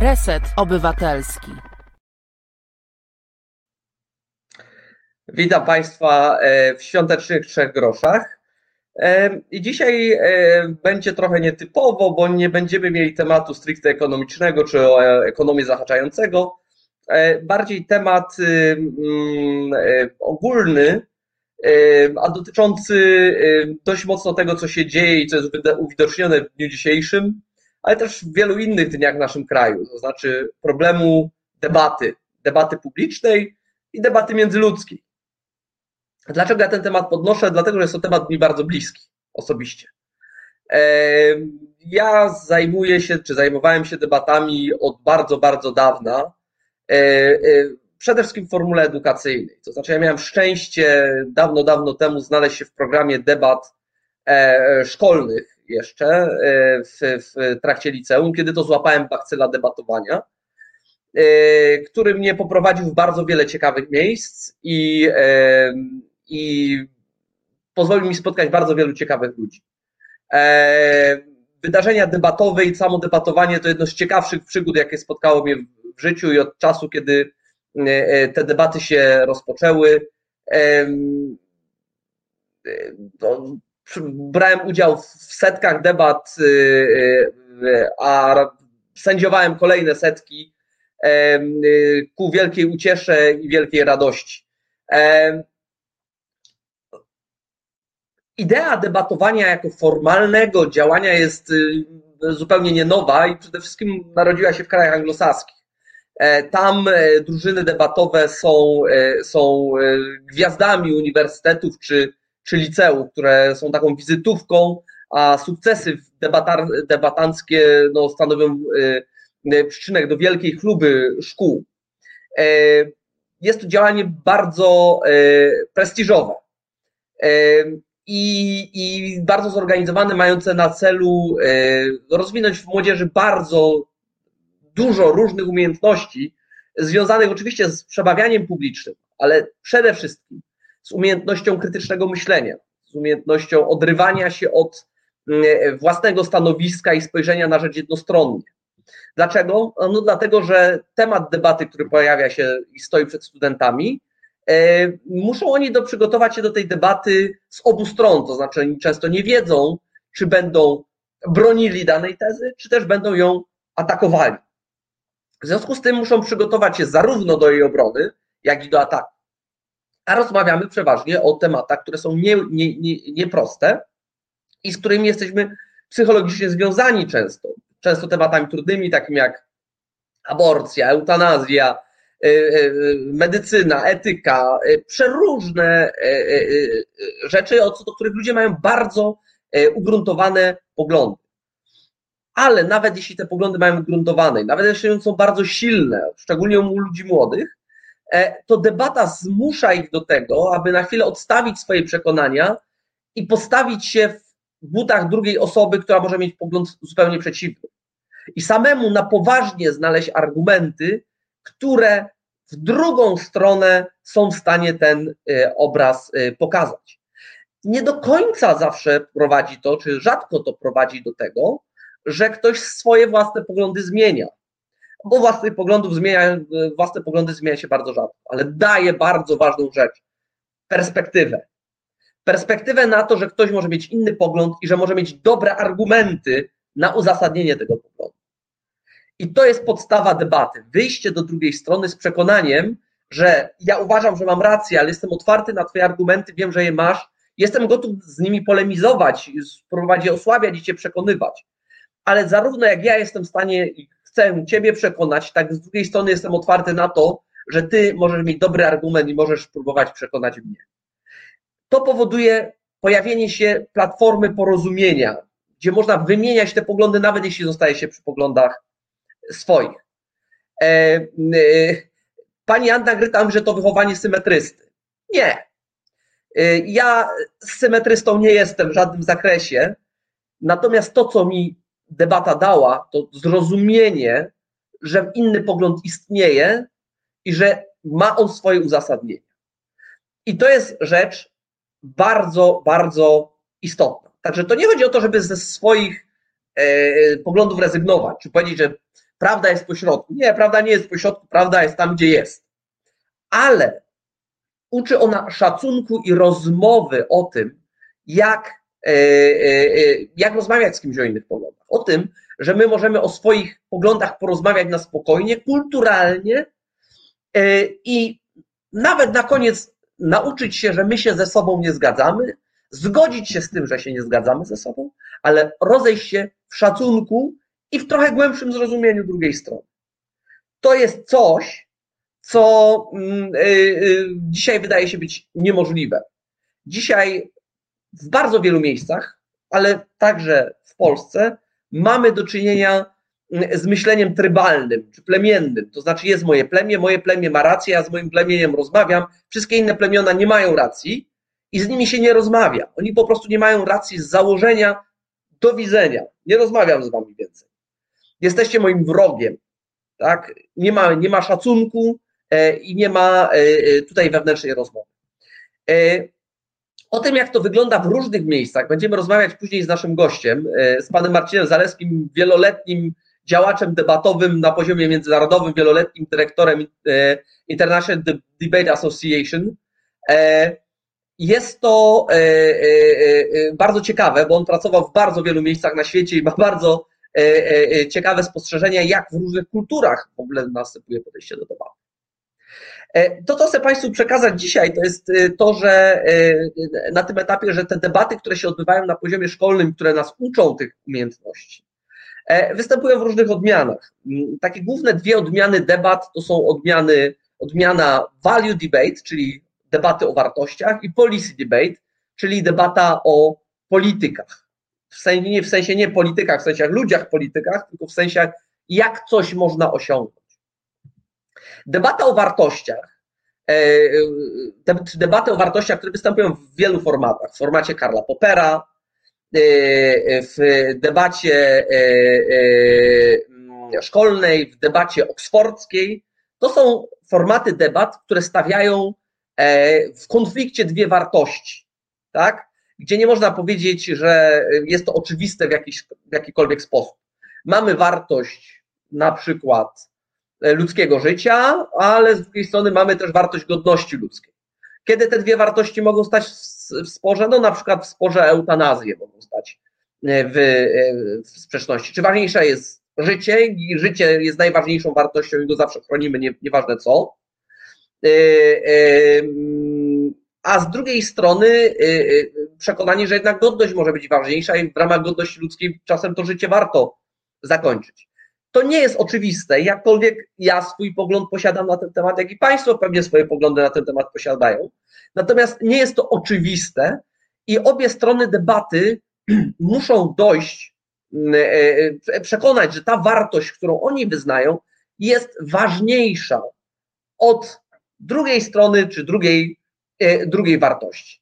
Reset Obywatelski. Witam Państwa e, w świątecznych trzech groszach. E, I dzisiaj e, będzie trochę nietypowo, bo nie będziemy mieli tematu stricte ekonomicznego czy ekonomii zahaczającego. Bardziej temat mm, ogólny, a dotyczący dość mocno tego, co się dzieje i co jest uwidocznione w dniu dzisiejszym, ale też w wielu innych dniach w naszym kraju, to znaczy problemu debaty, debaty publicznej i debaty międzyludzkiej. Dlaczego ja ten temat podnoszę? Dlatego, że jest to temat mi bardzo bliski osobiście. Ja zajmuję się, czy zajmowałem się debatami od bardzo, bardzo dawna. E, e, przede wszystkim w formule edukacyjnej. To znaczy, ja miałem szczęście dawno, dawno temu znaleźć się w programie debat e, szkolnych jeszcze w, w trakcie liceum, kiedy to złapałem bakcyla debatowania, który mnie poprowadził w bardzo wiele ciekawych miejsc i i pozwolił mi spotkać bardzo wielu ciekawych ludzi. E, wydarzenia debatowe i samo debatowanie to jedno z ciekawszych przygód, jakie spotkało mnie w życiu i od czasu, kiedy e, e, te debaty się rozpoczęły. Brałem udział w setkach debat, a sędziowałem kolejne setki ku wielkiej uciesze i wielkiej radości. idea debatowania jako formalnego działania jest y, zupełnie nie nowa i przede wszystkim narodziła się w krajach anglosaskich. E, tam e, drużyny debatowe są, e, są gwiazdami uniwersytetów czy, czy liceów, które są taką wizytówką, a sukcesy debatar, debatanckie no, stanowią przyczynek do wielkiej chluby szkół. Jest to działanie bardzo prestiżowe i, i bardzo zorganizowane, mające na celu e, rozwinąć w młodzieży bardzo dużo różnych umiejętności, związanych oczywiście z przebawianiem publicznym, ale przede wszystkim z umiejętnością krytycznego myślenia, z umiejętnością odrywania się od e, własnego stanowiska i spojrzenia na rzecz jednostronnie. Dlaczego? No dlatego, że temat debaty, który pojawia się i stoi przed studentami, E, muszą oni do, przygotować się do tej debaty z obu stron, to znaczy oni często nie wiedzą, czy będą bronili danej tezy, czy też będą ją atakowali. W związku z tym muszą przygotować się zarówno do jej obrony, jak i do ataku. A rozmawiamy przeważnie o tematach, które są nieproste nie, nie, nie i z którymi jesteśmy psychologicznie związani często. Często tematami trudnymi, takimi jak aborcja, eutanazja, Y, y, medycyna, etyka, y, przeróżne rzeczy, co do których ludzie mają bardzo ugruntowane poglądy. Ale nawet jeśli te poglądy mają ugruntowane, nawet jeśli są bardzo silne, szczególnie u ludzi młodych, e, to debata zmusza ich do tego, aby na chwilę odstawić swoje przekonania i postawić się w butach drugiej osoby, która może mieć pogląd zupełnie przeciwny. I samemu na poważnie znaleźć argumenty, które w drugą stronę są w stanie ten y, obraz y, pokazać. Nie do końca zawsze prowadzi to, czy rzadko to prowadzi do tego, że ktoś swoje własne poglądy zmienia. Bo własnych poglądów zmienia, własne poglądy zmienia się bardzo rzadko, ale daje bardzo ważną rzecz perspektywę. Perspektywę na to, że ktoś może mieć inny pogląd i że może mieć dobre argumenty na uzasadnienie tego poglądu. I to jest podstawa debaty. Wyjście do drugiej strony z przekonaniem, że ja uważam, że mam rację, ale jestem otwarty na Twoje argumenty, wiem, że je masz, jestem gotów z nimi polemizować, spróbować je osłabiać i Cię przekonywać. Ale zarówno jak ja jestem w stanie i chcę Ciebie przekonać, tak z drugiej strony jestem otwarty na to, że Ty możesz mieć dobry argument i możesz spróbować przekonać mnie. To powoduje pojawienie się platformy porozumienia, gdzie można wymieniać te poglądy, nawet jeśli zostaje się przy poglądach swoich. E, e, pani Anna Grytam, że to wychowanie symetrysty. Nie. E, ja symetrystą nie jestem w żadnym zakresie, natomiast to, co mi debata dała, to zrozumienie, że inny pogląd istnieje i że ma on swoje uzasadnienie. I to jest rzecz bardzo, bardzo istotna. Także to nie chodzi o to, żeby ze swoich e, poglądów rezygnować, czy powiedzieć, że prawda jest pośrodku. Nie, prawda nie jest pośrodku, prawda jest tam, gdzie jest. Ale uczy ona szacunku i rozmowy o tym, jak, jak rozmawiać z kimś o innych poglądach. O tym, że my możemy o swoich poglądach porozmawiać na spokojnie, kulturalnie i nawet na koniec nauczyć się, że my się ze sobą nie zgadzamy, zgodzić się z tym, że się nie zgadzamy ze sobą, ale rozejść się w szacunku i w trochę głębszym zrozumieniu drugiej strony. To jest coś, co mm, dzisiaj wydaje się być niemożliwe. Dzisiaj w bardzo wielu miejscach, ale także w Polsce, mamy do czynienia mm, z myśleniem trybalnym czy plemiennym. To znaczy, jest moje plemię, moje plemię ma rację, ja z moim plemieniem rozmawiam, wszystkie inne plemiona nie mają racji i z nimi się nie rozmawia. Oni po prostu nie mają racji z założenia do widzenia. Nie rozmawiam z wami więcej. Jesteście moim wrogiem. Tak? Nie, ma, nie ma szacunku e, i nie ma e, e, tutaj wewnętrznej rozmowy. O tym, jak to wygląda w różnych miejscach, będziemy rozmawiać później z naszym gościem, z panem Marcinem Zaleskim, wieloletnim działaczem debatowym na poziomie międzynarodowym, wieloletnim dyrektorem International Debate Association. Jest to e, e, e, bardzo ciekawe, bo on pracował w bardzo wielu miejscach na świecie i ma bardzo ciekawe spostrzeżenia, jak w różnych kulturach w ogóle następuje podejście do debaty. To, co chcę Państwu przekazać dzisiaj, to jest to, że na tym etapie, że te debaty, które się odbywają na poziomie szkolnym, które nas uczą tych umiejętności, występują w różnych odmianach. Mm, takie główne dwie odmiany debat to są odmiany, odmiana value debate, czyli debaty o wartościach i policy debate, czyli debata o politykach. W sensie, nie w sensie nie politykach, w sensie ludziach politykach, tylko w sensie jak coś można osiągnąć. Debata o wartościach, e, czy debaty o wartościach, które występują w wielu formatach. W formacie Karla Popera, e, w debacie e, szkolnej, w debacie oksfordzkiej. To są formaty debat, które stawiają E, w konflikcie dwie wartości, tak? Gdzie nie można powiedzieć, że jest to oczywiste w, jakiś, w jakikolwiek sposób. Mamy wartość na przykład e, ludzkiego życia, ale z drugiej strony mamy też wartość godności ludzkiej. Kiedy te dwie wartości mogą stać w sporze? No na przykład w sporze eutanazję mogą stać e, w, w sprzeczności. Czy ważniejsze jest życie i życie jest najważniejszą wartością i go zawsze chronimy, nie, nieważne co, a z drugiej strony przekonanie, że jednak godność może być ważniejsza i w ramach godności ludzkiej czasem to życie warto zakończyć. To nie jest oczywiste, jakkolwiek ja swój pogląd posiadam na ten temat, jak i Państwo pewnie swoje poglądy na ten temat posiadają. Natomiast nie jest to oczywiste i obie strony debaty muszą dojść, przekonać, że ta wartość, którą oni wyznają, jest ważniejsza od drugiej strony czy drugiej, e, drugiej wartości.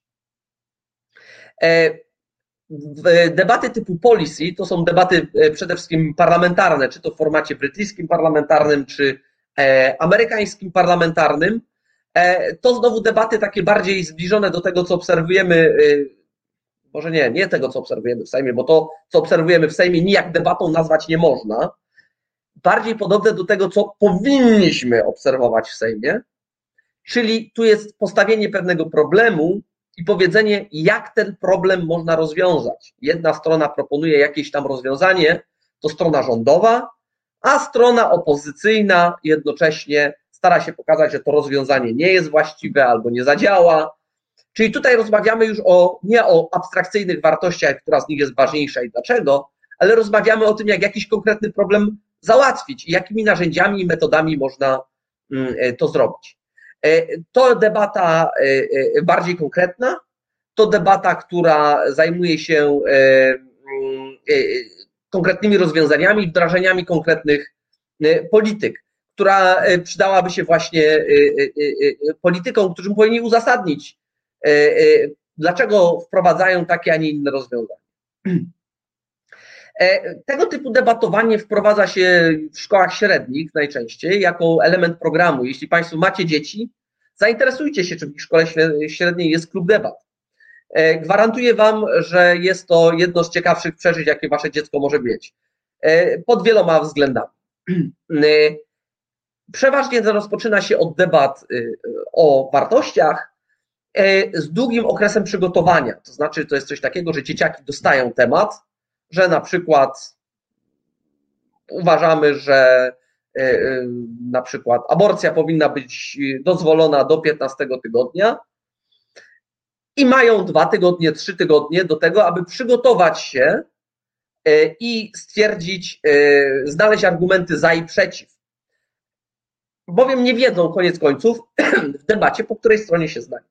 E, debaty typu policy to są debaty e, przede wszystkim parlamentarne, czy to w formacie brytyjskim parlamentarnym, czy amerykańskim parlamentarnym. To znowu debaty takie bardziej zbliżone do tego, co obserwujemy, może nie, nie tego, co obserwujemy w Sejmie, bo to, co obserwujemy w Sejmie, nijak debatą nazwać nie można. Bardziej podobne do tego, co powinniśmy obserwować w Sejmie, Czyli tu jest postawienie pewnego problemu i powiedzenie, jak ten problem można rozwiązać. Jedna strona proponuje jakieś tam rozwiązanie, to strona rządowa, a strona opozycyjna jednocześnie stara się pokazać, że to rozwiązanie nie jest właściwe albo nie zadziała. Czyli tutaj rozmawiamy już o, nie o abstrakcyjnych wartościach, która z nich jest ważniejsza i dlaczego, ale rozmawiamy o tym, jak jakiś konkretny problem załatwić i jakimi narzędziami i metodami można mm, to zrobić. E, to debata e, e, bardziej konkretna, to debata, która zajmuje się konkretnymi rozwiązaniami, wdrażaniami konkretnych polityk, która przydałaby się właśnie politykom, którzy powinni uzasadnić, dlaczego wprowadzają takie, a nie inne rozwiązania. Tego typu debatowanie wprowadza się w szkołach średnich najczęściej jako element programu. Jeśli Państwo macie dzieci, zainteresujcie się, czy w szkole średniej jest klub debat. E, gwarantuję Wam, że jest to jedno z ciekawszych przeżyć, jakie Wasze dziecko może mieć. E, pod wieloma względami. przeważnie rozpoczyna się od debat o wartościach z długim okresem przygotowania. To znaczy, to jest coś takiego, że dzieciaki dostają temat, że na przykład uważamy, że na przykład aborcja powinna być dozwolona do 15 tygodnia, i mają dwa tygodnie, trzy tygodnie do tego, aby przygotować się e, i stwierdzić, e, znaleźć argumenty za i przeciw. Bowiem nie wiedzą koniec końców w debacie, po której stronie się znajdą.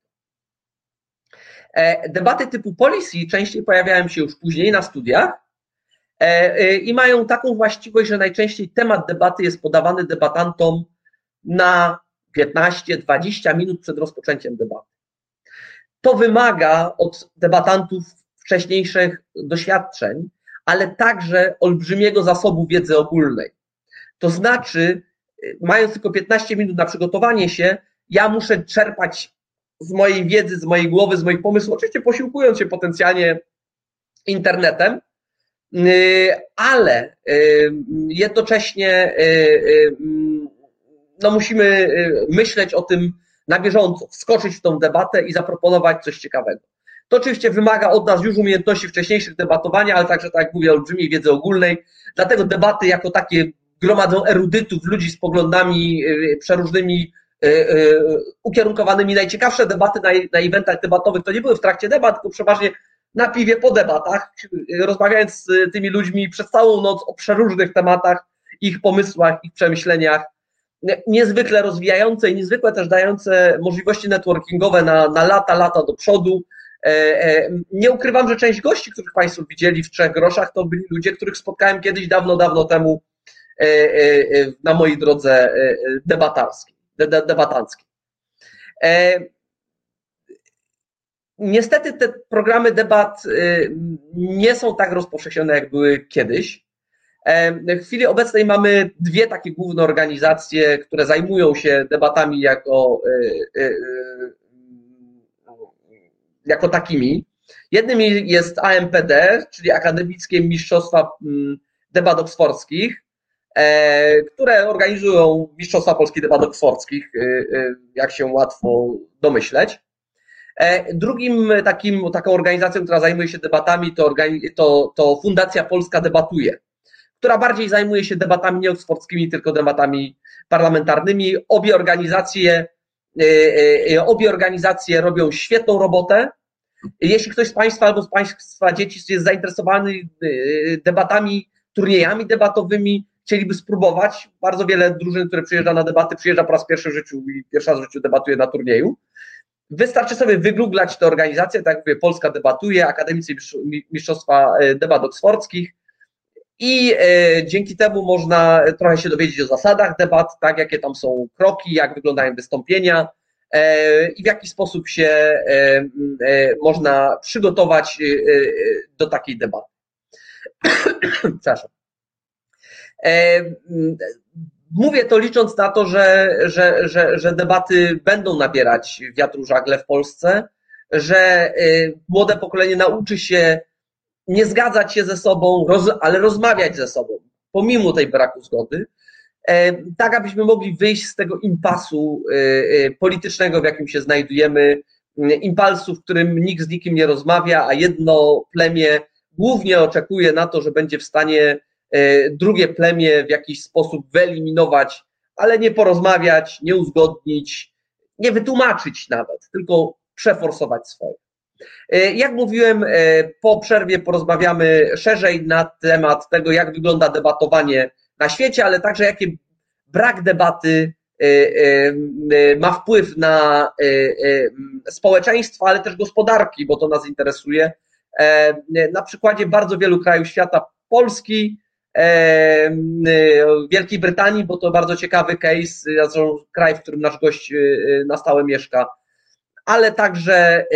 E, debaty typu policy częściej pojawiają się już później na studiach i mają taką właściwość, że najczęściej temat debaty jest podawany debatantom na 15-20 minut przed rozpoczęciem debaty. To wymaga od debatantów wcześniejszych doświadczeń, ale także olbrzymiego zasobu wiedzy ogólnej. To znaczy, mając tylko 15 minut na przygotowanie się, ja muszę czerpać z mojej wiedzy, z mojej głowy, z moich pomysłów, oczywiście posiłkując się potencjalnie internetem, ale jednocześnie no musimy myśleć o tym, na bieżąco wskoczyć w tą debatę i zaproponować coś ciekawego. To oczywiście wymaga od nas już umiejętności wcześniejszych debatowania, ale także, tak jak mówię, olbrzymiej wiedzy ogólnej. Dlatego debaty jako takie gromadzą erudytów, ludzi z poglądami y, przeróżnymi, y, y, ukierunkowanymi. Najciekawsze debaty na, na eventach debatowych to nie były w trakcie debat, tylko przeważnie na piwie po debatach, rozmawiając z tymi ludźmi przez całą noc o przeróżnych tematach, ich pomysłach, ich przemyśleniach niezwykle rozwijające i niezwykle też dające możliwości networkingowe na, na lata, lata do przodu. E, e, nie ukrywam, że część gości, których Państwo widzieli w trzech groszach, to byli ludzie, których spotkałem kiedyś dawno, dawno temu e, na mojej drodze debatarskiej, debatanckiej. Niestety te programy debat nie są tak rozpowszechnione, jak były kiedyś. W chwili obecnej mamy dwie takie główne organizacje, które zajmują się debatami jako, e, e, e, jako takimi. Jednym jest AMPD, czyli Akademickie Mistrzostwa mm, Debat Oksfordzkich, które organizują Mistrzostwa Polskich Debat Oksfordzkich, jak się łatwo domyśleć. Drugim takim, taką organizacją, która zajmuje się debatami, to, to, to Fundacja Polska Debatuje która bardziej zajmuje się debatami nie oksfordzkimi, tylko debatami parlamentarnymi. Obie organizacje, e, e, e, obie organizacje robią świetną robotę. Jeśli ktoś z Państwa albo z Państwa dzieci jest zainteresowany debatami, turniejami debatowymi, chcieliby spróbować, bardzo wiele drużyn, które przyjeżdża na debaty, przyjeżdża po raz pierwszy w życiu i pierwszy raz w życiu debatuje na turnieju. Wystarczy sobie wygooglać tę organizację, tak jak mówię, Polska debatuje, Akademicy Mistrzostwa Debat Oksfordzkich, i e, dzięki temu można trochę się dowiedzieć o zasadach debat, tak, jakie tam są kroki, jak wyglądają wystąpienia e, i w jaki sposób się e, można przygotować do takiej debaty. Przepraszam. Mówię to licząc na to, że, że, że, że debaty będą nabierać wiatru żagle w Polsce, że młode pokolenie nauczy się nie zgadzać się ze sobą, ale rozmawiać ze sobą, pomimo tej braku zgody, e, tak abyśmy mogli wyjść z tego impasu e, e, politycznego, w jakim się znajdujemy, impasu, w którym nikt z nikim nie rozmawia, a jedno plemię głównie oczekuje na to, że będzie w stanie drugie plemię w jakiś sposób wyeliminować, ale nie porozmawiać, nie uzgodnić, nie wytłumaczyć nawet, tylko przeforsować swoje. E, jak mówiłem, e, po przerwie porozmawiamy szerzej na temat tego, jak wygląda debatowanie na świecie, ale także jaki brak debaty e, ma wpływ na społeczeństwo, ale też gospodarki, bo to nas interesuje. Na przykładzie bardzo wielu krajów świata, Polski, Wielkiej Brytanii, bo to bardzo ciekawy case, kraj, w którym nasz gość na stałe mieszka, ale także,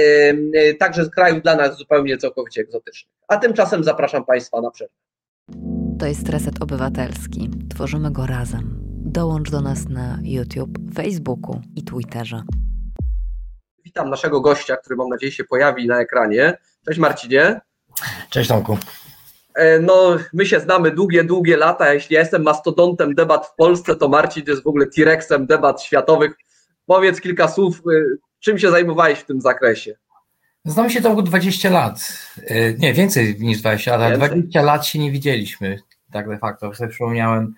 także z krajów dla nas zupełnie całkowicie egzotycznych. A tymczasem zapraszam Państwa na przerwę. To jest Reset Obywatelski. Tworzymy go razem. Dołącz do nas na YouTube, Facebooku i Twitterze. Witam naszego gościa, który mam nadzieję się pojawi na ekranie. Cześć Marcinie. Cześć Tomku. E, no, my się znamy długie, długie lata. Jeśli ja jestem mastodontem debat w Polsce, to Marcin jest w ogóle T-Rexem debat światowych. Powiedz kilka słów, y, czym się zajmowałeś w tym zakresie? Znamy się to 20 lat. E, nie, więcej niż 20 lat, ale 20 lat się nie widzieliśmy, tak de facto. Sobie przypomniałem,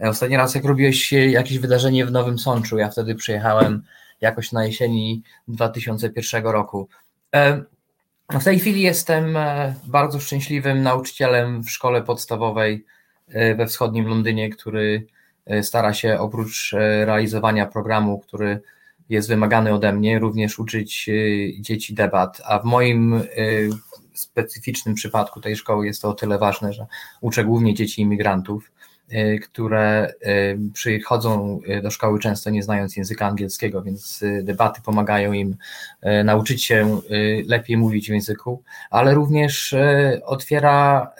e, ostatni raz jak robiłeś jakieś wydarzenie w Nowym Sączu, ja wtedy przyjechałem jakoś na jesieni 2001 roku. W tej chwili jestem e, bardzo szczęśliwym nauczycielem w szkole podstawowej e, we wschodnim Londynie, który e, stara się oprócz realizowania programu, który jest wymagany ode mnie, również uczyć dzieci debat. A w moim specyficznym przypadku tej szkoły jest to o tyle ważne, że uczę głównie dzieci imigrantów które y, przychodzą y, do szkoły często nie znając języka angielskiego, więc debaty pomagają im nauczyć się lepiej mówić w języku, ale również otwiera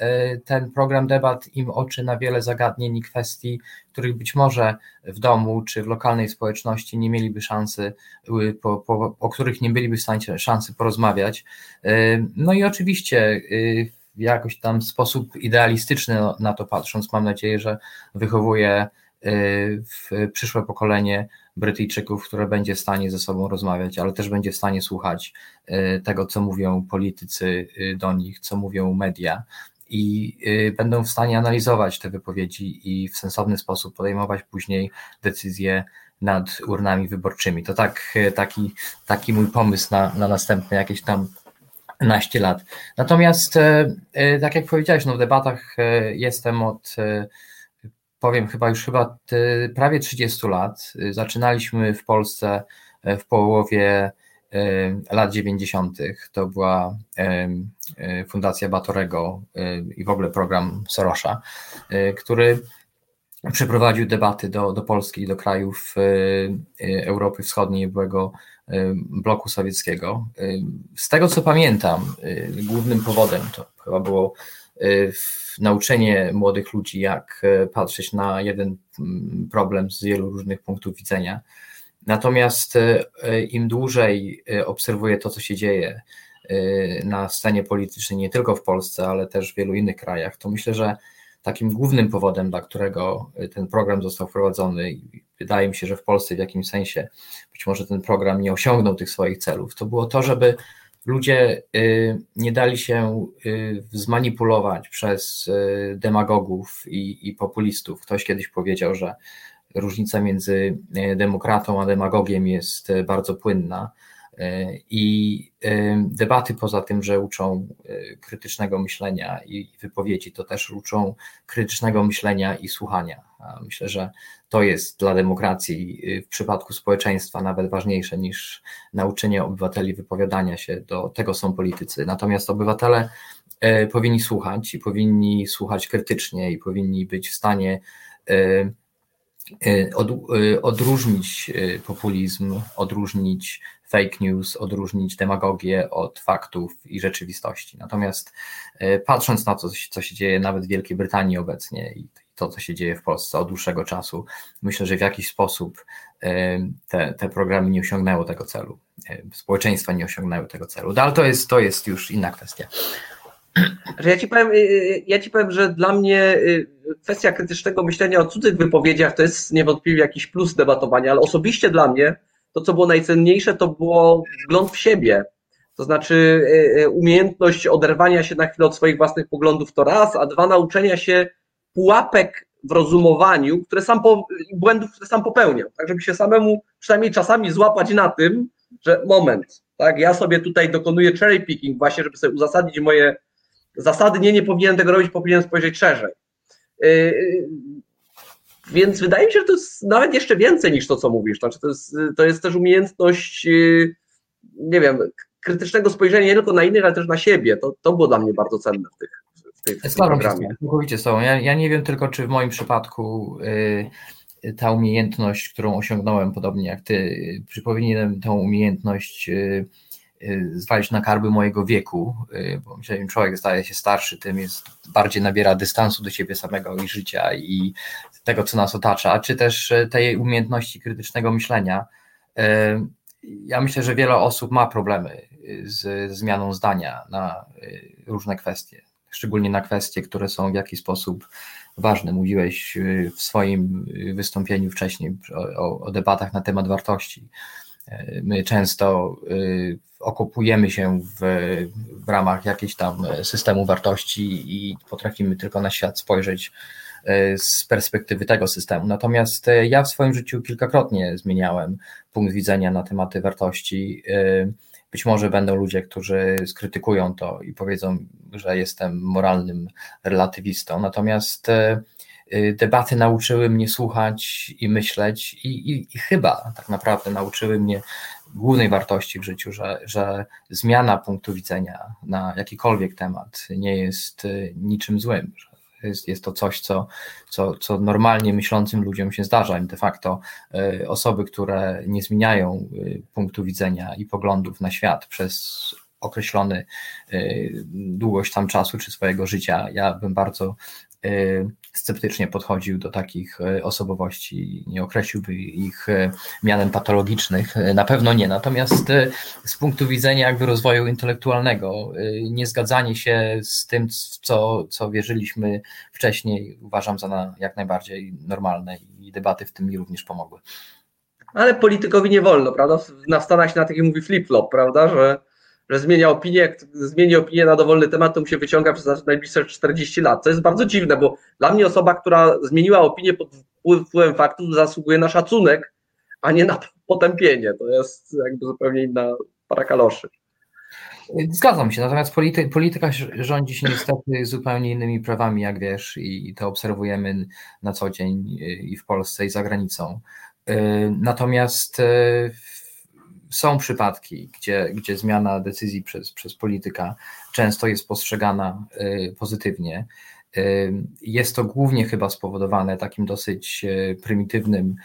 ten program debat im oczy na wiele zagadnień i kwestii, których być może w domu czy w lokalnej społeczności nie mieliby szansy, po, po, o których nie byliby w stanie szansy porozmawiać. No i oczywiście w jakoś tam sposób idealistyczny na to patrząc, mam nadzieję, że wychowuje y, przyszłe pokolenie Brytyjczyków, które będzie w stanie ze sobą rozmawiać, ale też będzie w stanie słuchać y, tego, co mówią politycy y, do nich, co mówią media i będą w stanie analizować te wypowiedzi i w sensowny sposób podejmować później decyzje nad urnami wyborczymi. To tak, taki, taki mój pomysł na, na następne jakieś tam naście lat. Natomiast, e, e, tak jak powiedziałeś, no w debatach e, jestem od, powiem chyba już chyba prawie 30 lat. Zaczynaliśmy w Polsce w połowie lat 90. To była Fundacja Batorego i w ogóle program Sorosza, który przeprowadził debaty do, do Polski i do krajów Europy Wschodniej, byłego bloku sowieckiego. Z tego co pamiętam, głównym powodem to chyba było nauczenie młodych ludzi, jak patrzeć na jeden problem z wielu różnych punktów widzenia. Natomiast im dłużej obserwuję to, co się dzieje na scenie politycznej, nie tylko w Polsce, ale też w wielu innych krajach, to myślę, że takim głównym powodem, dla którego ten program został wprowadzony, wydaje mi się, że w Polsce w jakimś sensie być może ten program nie osiągnął tych swoich celów, to było to, żeby ludzie y, nie dali się y, zmanipulować przez y, demagogów i, i populistów. Ktoś kiedyś powiedział, że różnica między demokratą a demagogiem jest bardzo płynna. I debaty poza tym, że uczą krytycznego myślenia i wypowiedzi, to też uczą krytycznego myślenia i słuchania. Myślę, że to jest dla demokracji w przypadku społeczeństwa nawet ważniejsze niż nauczenie obywateli wypowiadania się. Do tego są politycy. Natomiast obywatele e, powinni słuchać i powinni słuchać krytycznie i powinni być w stanie e, e, odróżnić populizm, odróżnić fake news, odróżnić demagogię od faktów i rzeczywistości. Natomiast patrząc na to, co się dzieje nawet w Wielkiej Brytanii obecnie i to, co się dzieje w Polsce od dłuższego czasu. Myślę, że w jakiś sposób te, te programy nie osiągnęły tego celu. Społeczeństwa nie osiągnęły tego celu, no, ale to jest, to jest już inna kwestia. Ja ci, powiem, ja ci powiem, że dla mnie kwestia krytycznego myślenia o cudzych wypowiedziach to jest niewątpliwie jakiś plus debatowania, ale osobiście dla mnie to, co było najcenniejsze, to było wgląd w siebie. To znaczy umiejętność oderwania się na chwilę od swoich własnych poglądów to raz, a dwa nauczenia się pułapek w rozumowaniu, które sam po, błędów, które sam popełniam, tak żeby się samemu przynajmniej czasami złapać na tym, że moment, tak, ja sobie tutaj dokonuję cherry picking właśnie, żeby sobie uzasadnić moje zasady, nie, nie powinienem tego robić, powinienem spojrzeć szerzej. Yy, więc wydaje mi się, że to jest nawet jeszcze więcej niż to, co mówisz. Znaczy, to, jest, to jest też umiejętność, yy, nie wiem, krytycznego spojrzenia nie tylko na innych, ale też na siebie. To, to było dla mnie bardzo cenne w tych, w programie. Całkowicie z tobą. Ja, ja nie wiem tylko, czy w moim przypadku y, ta umiejętność, którą osiągnąłem, podobnie jak ty, czy powinienem tą umiejętność y, y, zwalić na karby mojego wieku, y, bo myślę, że im człowiek staje się starszy, tym jest bardziej nabiera dystansu do siebie samego i życia i tego, co nas otacza, czy też y, tej umiejętności krytycznego myślenia. Y, ja myślę, że wiele osób ma problemy z zmianą zdania na różne kwestie szczególnie na kwestie, które są w jakiś sposób ważne. Mówiłeś w swoim wystąpieniu wcześniej o, o debatach na temat wartości. My często okopujemy się w, w ramach jakiegoś tam systemu wartości i potrafimy tylko na świat spojrzeć E, z perspektywy tego systemu. Natomiast e, ja w swoim życiu kilkakrotnie zmieniałem punkt widzenia na tematy wartości. Być może będą ludzie, którzy skrytykują to i powiedzą, że jestem moralnym relatywistą. Natomiast debaty nauczyły mnie słuchać i myśleć, i, i, i, chyba tak naprawdę nauczyły mnie głównej wartości w życiu, że, że zmiana punktu widzenia na jakikolwiek temat nie jest niczym złym, jest, jest to coś, co, co, co normalnie myślącym ludziom się zdarza. De facto e, osoby, które nie zmieniają punktu widzenia i poglądów na świat przez określony długość tam czasu czy swojego życia, ja bym bardzo sceptycznie podchodził do takich e, osobowości, nie określiłby ich e, mianem patologicznych, na pewno nie. Natomiast z punktu widzenia jakby rozwoju intelektualnego, niezgadzanie się z tym, co, co wierzyliśmy wcześniej, uważam za na, jak najbardziej normalne i debaty w tym mi również pomogły. Ale politykowi nie wolno, prawda? Na Stanach się na taki mówi flip-flop, prawda, że że zmienia opinię, jak zmieni opinię na dowolny temat, to mu się wyciąga przez najbliższe 40 lat. To jest bardzo dziwne, bo dla mnie osoba, która zmieniła opinię pod wpływem faktów, zasługuje na szacunek, a nie na potępienie. To jest jakby zupełnie inna para kaloszy. Zgadzam się, natomiast polity, polityka rządzi się niestety zupełnie innymi prawami, jak wiesz, i to obserwujemy na co dzień i w Polsce, i za granicą. Y, natomiast y, są przypadki, gdzie, gdzie zmiana decyzji przez, przez polityka często jest postrzegana y, pozytywnie. Jest to głównie chyba spowodowane takim dosyć y, prymitywnym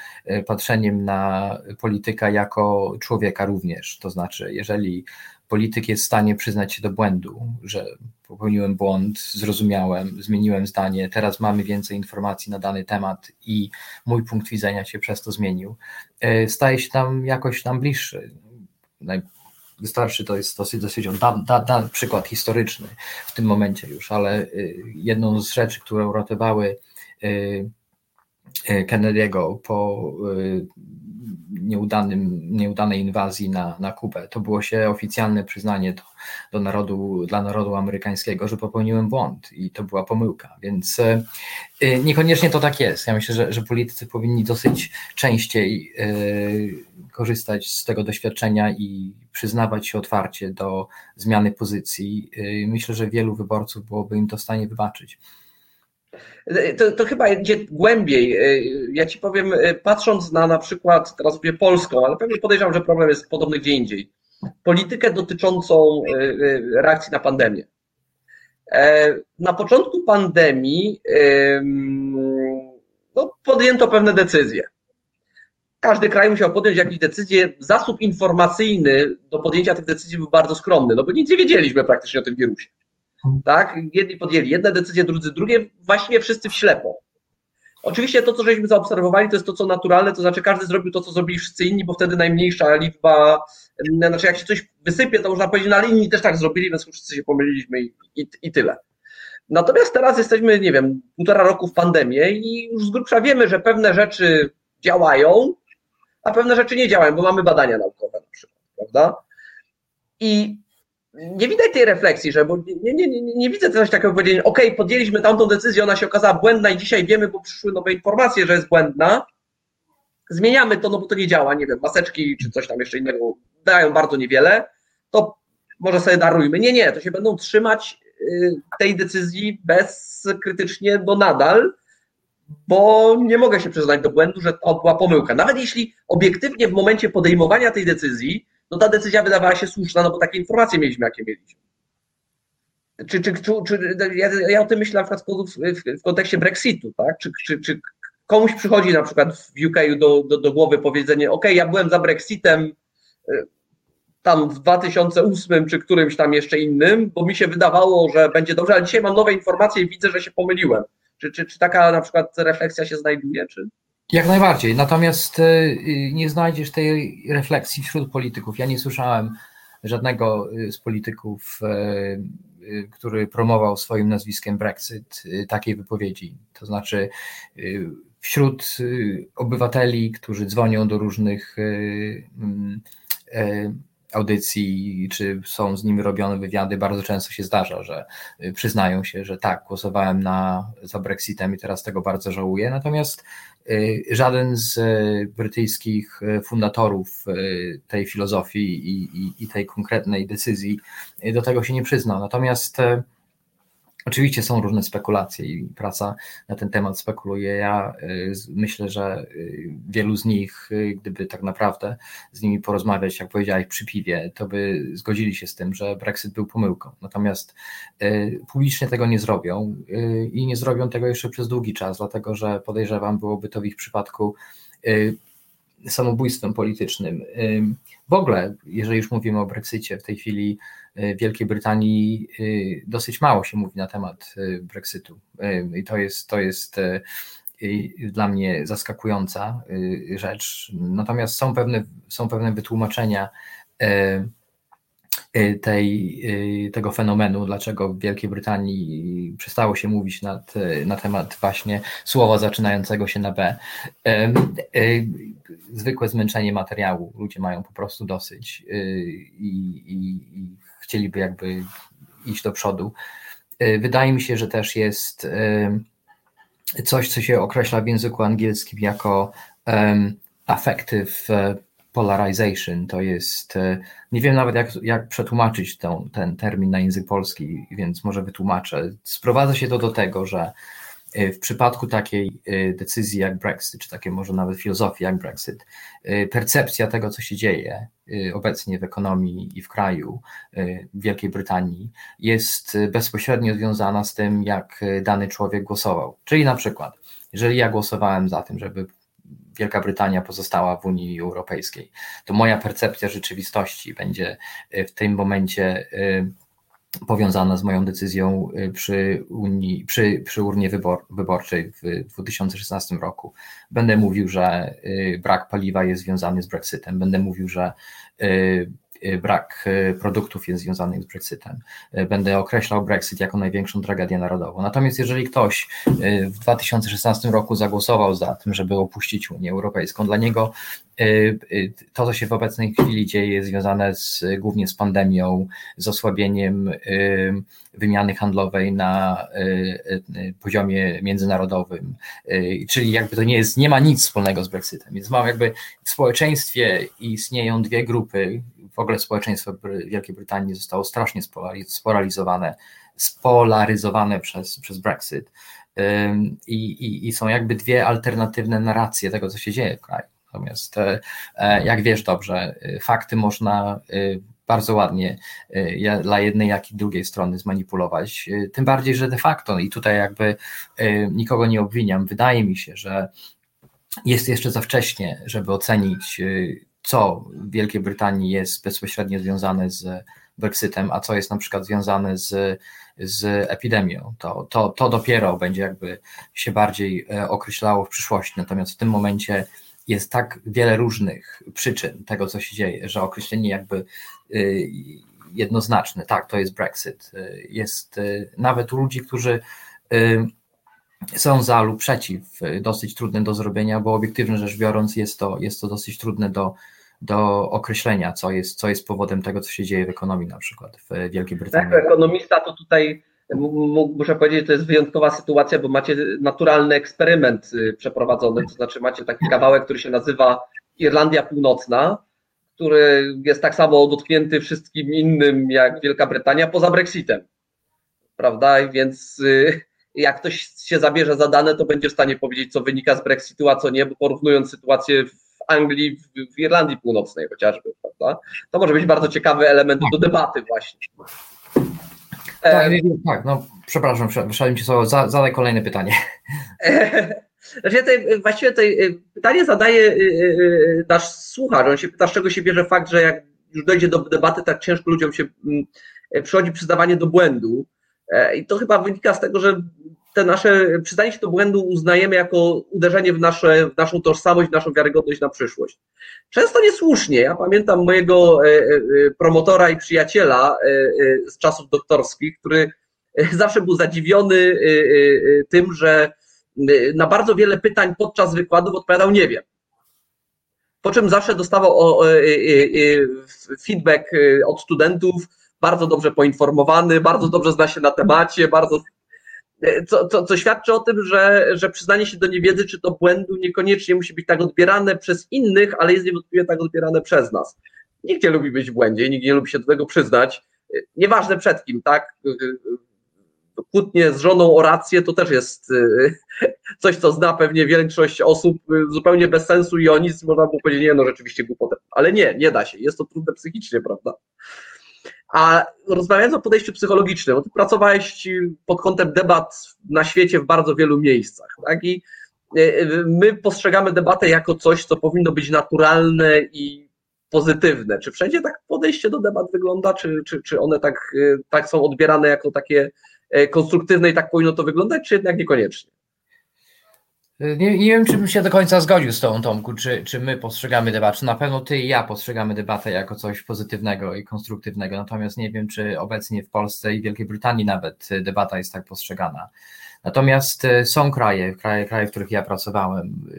patrzeniem na polityka jako człowieka również. To znaczy, jeżeli polityk jest w stanie przyznać się do błędu, że popełniłem błąd, zrozumiałem, zmieniłem zdanie, teraz mamy więcej informacji na dany temat i mój punkt widzenia się przez to zmienił, e, staje się tam jakoś nam bliższy. Wystarczy, to jest dosyć, dosyć da, da, da, przykład historyczny w tym momencie już, ale e, jedną z rzeczy, które uratowały e, Kennedy'ego po nieudanym, nieudanej inwazji na, na Kubę. To było się oficjalne przyznanie do, do narodu, dla narodu amerykańskiego, że popełniłem błąd i to była pomyłka. Więc e, e, niekoniecznie to tak jest. Ja myślę, że, że politycy powinni dosyć częściej e, korzystać z tego doświadczenia i przyznawać się otwarcie do zmiany pozycji. Myślę, że wielu wyborców byłoby im to w stanie wybaczyć. To, to, chyba idzie głębiej. Ja ci powiem, patrząc na na przykład, teraz mówię polską, ale pewnie podejrzewam, że problem jest podobny gdzie indziej. Politykę dotyczącą e, reakcji na pandemię. E, na początku pandemii no, podjęto pewne decyzje. Każdy kraj musiał podjąć jakieś decyzje. Zasób informacyjny do podjęcia tych decyzji był bardzo skromny, no bo nic nie wiedzieliśmy praktycznie o tym wirusie. Tak? Jedni podjęli jedne decyzje, drudzy drugie, właściwie wszyscy w ślepo. Oczywiście to, co żeśmy zaobserwowali, to jest to, co naturalne, to znaczy każdy zrobił to, co zrobili wszyscy inni, bo wtedy najmniejsza liczba, znaczy jak się coś wysypie, to można powiedzieć, no ale inni też tak zrobili, więc wszyscy się pomyliliśmy i, i, i tyle. Natomiast teraz jesteśmy, nie wiem, półtora roku w pandemii i już z grubsza wiemy, że pewne rzeczy działają, a pewne rzeczy nie działają, bo mamy badania naukowe na przykład, prawda? I nie widać tej refleksji, że bo nie, nie, nie, nie widzę coś takiego powiedzenia, ok, podjęliśmy tamtą decyzję, ona się okazała błędna i dzisiaj wiemy, bo przyszły nowe informacje, że jest błędna. Zmieniamy to, no bo to nie działa, nie wiem, maseczki czy coś tam jeszcze innego dają bardzo niewiele, to może sobie darujmy. Nie, nie, to się będą trzymać y, tej decyzji bezkrytycznie do nadal, bo nie mogę się przyznać do błędu, że to była pomyłka. Nawet jeśli obiektywnie w momencie podejmowania tej decyzji no ta decyzja wydawała się słuszna, no bo takie informacje mieliśmy, jakie mieliśmy. Czy, czy, czy, czy ja, ja, o tym myślę na przykład w, w, kontekście Brexitu, tak? Czy, czy, czy komuś przychodzi na przykład w UK do, do, do głowy powiedzenie, ok, ja byłem za Brexitem y, tam w 2008 czy którymś tam jeszcze innym, bo mi się wydawało, że będzie dobrze, ale dzisiaj mam nowe informacje i widzę, że się pomyliłem. Czy, czy, czy taka na przykład refleksja się znajduje? Czy... Jak najbardziej. Natomiast e, nie znajdziesz tej refleksji wśród polityków. Ja nie słyszałem żadnego e, z polityków e, który promował swoim nazwiskiem Brexit, takiej wypowiedzi. To znaczy, wśród obywateli, którzy dzwonią do różnych mm, audycji, czy są z nimi robione wywiady, bardzo często się zdarza, że y, przyznają się, że tak, głosowałem na, za Brexitem i teraz tego bardzo żałuję. Natomiast y, żaden z y, brytyjskich fundatorów tej filozofii i, i, i tej konkretnej decyzji do tego się nie przyznał. Natomiast Oczywiście są różne spekulacje i praca na ten temat spekuluje. Ja y, myślę, że y, wielu z nich, y, gdyby tak naprawdę z nimi porozmawiać, jak powiedziałeś, przy piwie, to by zgodzili się z tym, że Brexit był pomyłką. Natomiast publicznie tego nie zrobią i nie zrobią tego jeszcze przez długi czas, dlatego że podejrzewam, byłoby to w ich przypadku samobójstwem politycznym. W ogóle, jeżeli już mówimy o Brexicie, w tej chwili Wielkiej Brytanii dosyć mało się mówi na temat Brexitu. I to jest, to jest dla mnie zaskakująca rzecz. Natomiast są pewne, są pewne wytłumaczenia tej, tego fenomenu, dlaczego w Wielkiej Brytanii przestało się mówić nad, na temat właśnie słowa zaczynającego się na B. Zwykłe zmęczenie materiału, ludzie mają po prostu dosyć i, i, i chcieliby jakby iść do przodu. E, wydaje mi się, że też jest e, coś, co się określa w języku angielskim jako affective e, polarization. To jest, nie wiem nawet jak, jak przetłumaczyć ten, ten termin na język polski, więc może wytłumaczę. Sprowadza się to do tego, że w przypadku takiej e, decyzji jak Brexit, czy takiej może nawet filozofii jak Brexit, e, percepcja tego, co się dzieje obecnie w ekonomii i w kraju w Wielkiej Brytanii, jest bezpośrednio związana z tym, jak dany człowiek głosował. Czyli na przykład, jeżeli ja głosowałem za tym, żeby Wielka Brytania pozostała w Unii Europejskiej, to moja percepcja rzeczywistości będzie w tym momencie powiązana z moją decyzją y, przy, Unii, przy, przy urnie wybor, wyborczej w 2016 roku. Będę mówił, że y, brak paliwa jest związany z Brexitem. Będę mówił, że y, brak y, produktów jest związany z Brexitem. Y, będę określał Brexit jako największą tragedię narodową. Natomiast jeżeli ktoś w 2016 roku zagłosował za tym, żeby opuścić Unię Europejską, dla niego to, co się w obecnej chwili dzieje, jest związane z, głównie z pandemią, z osłabieniem wymiany handlowej na poziomie międzynarodowym, czyli jakby to nie jest, nie ma nic wspólnego z Brexitem. Więc mam jakby w społeczeństwie istnieją dwie grupy, w ogóle społeczeństwo Wielkiej Brytanii zostało strasznie spolaryzowane, spolaryzowane przez, przez Brexit. I, i, I są jakby dwie alternatywne narracje tego, co się dzieje w kraju. Natomiast, e, e, jak wiesz dobrze, e, fakty można bardzo ładnie dla jednej, jak i drugiej strony zmanipulować. Tym bardziej, że de facto, i tutaj jakby nikogo nie obwiniam, wydaje mi się, że jest jeszcze za wcześnie, żeby ocenić co w Wielkiej Brytanii jest bezpośrednio związane z Brexitem, a co jest na przykład związane z, z epidemią. To, to, to dopiero będzie jakby się bardziej e, określało w przyszłości. Natomiast w tym momencie jest tak wiele różnych przyczyn tego, co się dzieje, że określenie jakby e, jednoznaczne, tak, to jest Brexit. E, jest nawet u ludzi, którzy są za lub przeciw, dosyć trudne do zrobienia, bo obiektywnie rzecz biorąc jest to, jest to dosyć trudne do do określenia, co jest, co jest powodem tego, co się dzieje w ekonomii na przykład w Wielkiej Brytanii. Tak, ekonomista to tutaj muszę powiedzieć, że to jest wyjątkowa sytuacja, bo macie naturalny eksperyment y, przeprowadzony, to znaczy macie taki kawałek, który się nazywa Irlandia Północna, który jest tak samo dotknięty wszystkim innym jak Wielka Brytania poza Brexitem. Prawda? Więc y, jak ktoś się zabierze za dane, to będzie w stanie powiedzieć, co wynika z Brexitu, a co nie, bo porównując sytuację w Anglii, w, Irlandii Północnej chociażby, prawda? To może być bardzo ciekawy element do debaty właśnie. Tak, tak, no przepraszam, wyszedłem Ci słowo, zadaj kolejne pytanie. Znaczy, tej, właściwie tej, y, pytanie zadaje nasz słuchacz. On się pyta, z czego się bierze fakt, że jak już dojdzie do debaty, tak ciężko ludziom się mm, przychodzi przyznawanie do błędu. E, I to chyba wynika z tego, że te nasze przyznanie się do błędu uznajemy jako uderzenie w, nasze, w naszą tożsamość, w naszą wiarygodność na przyszłość. Często niesłusznie. Ja pamiętam mojego e, e, promotora i przyjaciela z czasów doktorskich, który zawsze był zadziwiony tym, że na bardzo wiele pytań podczas wykładów odpowiadał nie wiem. Po czym zawsze dostawał feedback od studentów, bardzo dobrze poinformowany, bardzo dobrze zna się na temacie, bardzo co, co, co świadczy o tym, że, że przyznanie się do niewiedzy czy do błędu niekoniecznie musi być tak odbierane przez innych, ale jest niewątpliwie tak odbierane przez nas. Nikt nie lubi być w błędzie, nikt nie lubi się do tego przyznać. Nieważne przed kim, tak? Kłótnie z żoną o rację to też jest coś, co zna pewnie większość osób zupełnie bez sensu i o nic można było powiedzieć, nie, no rzeczywiście głupotę. Ale nie, nie da się. Jest to trudne psychicznie, prawda? A rozmawiając o podejściu psychologicznym, ty pracowałeś pod kątem debat na świecie w bardzo wielu miejscach, tak? I e, my postrzegamy debatę jako coś, co powinno być naturalne i pozytywne. Czy wszędzie tak podejście do debat wygląda, czy, czy, czy one tak, tak są odbierane jako takie konstruktywne i tak powinno to wyglądać, czy jednak niekoniecznie? Nie, nie, wiem, czy bym się do końca zgodził z tą Tomku, czy, czy my postrzegamy debatę. Na pewno ty i ja postrzegamy debatę jako coś pozytywnego i konstruktywnego, natomiast nie wiem, czy obecnie w Polsce i Wielkiej Brytanii nawet debata jest tak postrzegana. Natomiast e, są kraje, kraje, kraje w których ja pracowałem,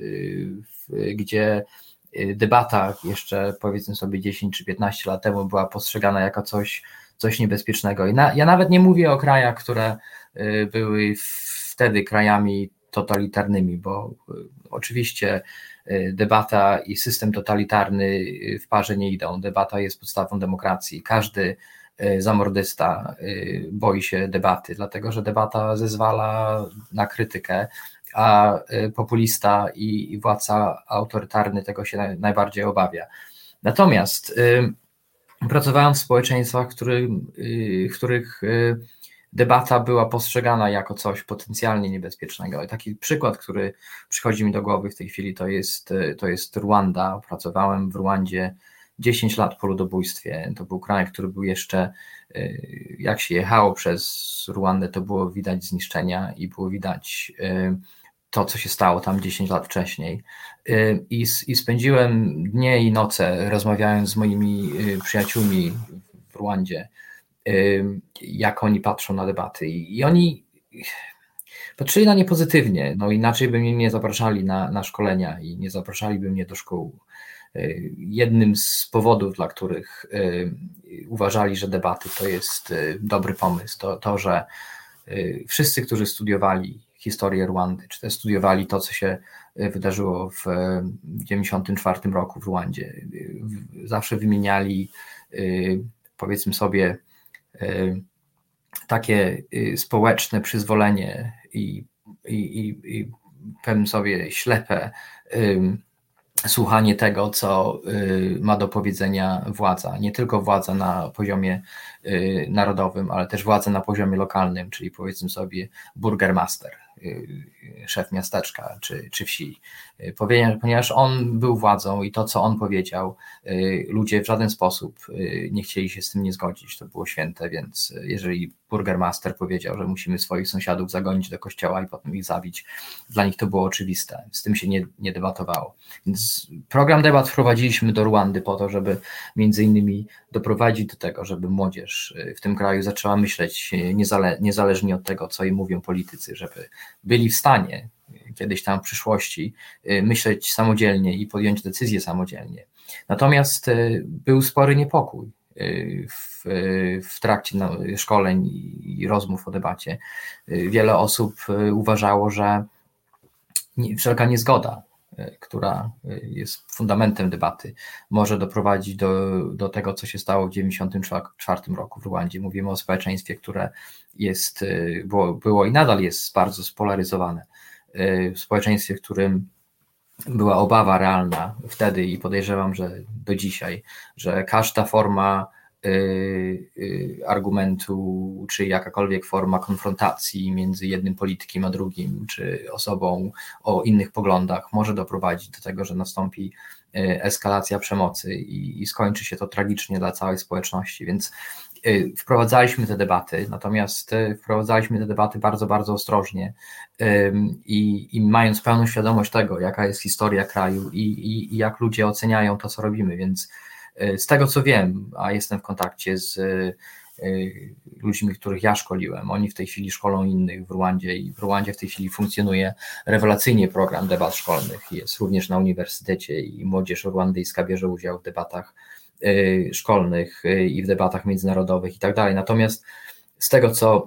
e, gdzie e, debata jeszcze powiedzmy sobie 10 czy 15 lat temu była postrzegana jako coś, coś niebezpiecznego. I na, ja nawet nie mówię o krajach, które były wtedy krajami totalitarnymi, bo y, oczywiście y, debata i system totalitarny y, w parze nie idą. Debata jest podstawą demokracji. Każdy zamordysta boi się debaty, dlatego że debata zezwala na krytykę, a populista i władca autorytarny tego się najbardziej obawia. Natomiast pracowałem w społeczeństwach, w których debata była postrzegana jako coś potencjalnie niebezpiecznego. I taki przykład, który przychodzi mi do głowy w tej chwili, to jest, to jest Rwanda. Pracowałem w Rwandzie 10 lat po ludobójstwie. To był kraj, który był jeszcze, y, jak się jechało przez Rwandę, to było widać zniszczenia i było widać y, to, co się stało tam 10 lat wcześniej. I, i spędziłem dnie i noce rozmawiając z moimi przyjaciółmi w Rwandzie jak oni patrzą na debaty. I oni patrzyli na nie pozytywnie, no inaczej by mnie nie zapraszali na, na szkolenia i nie zapraszaliby mnie do szkół. Y, jednym z powodów, dla których y, uważali, że debaty to jest y, dobry pomysł, to to, że wszyscy, którzy studiowali historię Rwandy, czy też studiowali to, co się wydarzyło w 1994 roku w Rwandzie, zawsze wymieniali, powiedzmy sobie, takie y, społeczne przyzwolenie i, i, i, i pewnym sobie ślepe słuchanie tego, co y, ma do powiedzenia władza. Nie tylko władza na poziomie narodowym, ale też władza na poziomie lokalnym, czyli powiedzmy sobie burgermaster Y, szef miasteczka czy, czy wsi, y, ponieważ on był władzą i to, co on powiedział, y, ludzie w żaden sposób nie chcieli się z tym nie zgodzić. To było święte, więc jeżeli burgermaster powiedział, że musimy swoich sąsiadów zagonić do kościoła i potem ich zabić, dla nich to było oczywiste. Z tym się nie, nie debatowało. Więc program debat wprowadziliśmy do Ruandy po to, żeby między innymi doprowadzić do tego, żeby młodzież w tym kraju zaczęła myśleć niezale, niezależnie od tego, co im mówią politycy, żeby byli w stanie kiedyś tam w przyszłości y, myśleć samodzielnie i podjąć decyzje samodzielnie. Natomiast y, był spory niepokój y, w, w trakcie no, szkoleń i rozmów o debacie. Wiele osób uważało, że wszelka niezgoda która e, jest fundamentem debaty, może doprowadzić do, do tego, co się stało w 1994 roku w Rwandzie. Mówimy o społeczeństwie, które jest, e, było, było i nadal jest bardzo spolaryzowane. W społeczeństwie, w którym była obawa realna wtedy i podejrzewam, że do dzisiaj, że każda forma argumentu, czy jakakolwiek forma konfrontacji między jednym politykiem a drugim, czy osobą o innych poglądach może doprowadzić do tego, że nastąpi y, eskalacja przemocy i, i skończy się to tragicznie dla całej społeczności. Więc wprowadzaliśmy te debaty, natomiast wprowadzaliśmy te debaty bardzo, bardzo ostrożnie i, i mając pełną świadomość tego, jaka jest historia kraju i, i, i jak ludzie oceniają to, co robimy, więc z tego co wiem, a jestem w kontakcie z Y, ludźmi, których ja szkoliłem. Oni w tej chwili szkolą innych w Rwandzie i w Rwandzie w tej chwili funkcjonuje rewelacyjnie program debat szkolnych. Jest również na uniwersytecie i młodzież rwandyjska bierze udział w debatach y, szkolnych i w debatach międzynarodowych i tak dalej. Natomiast z tego, co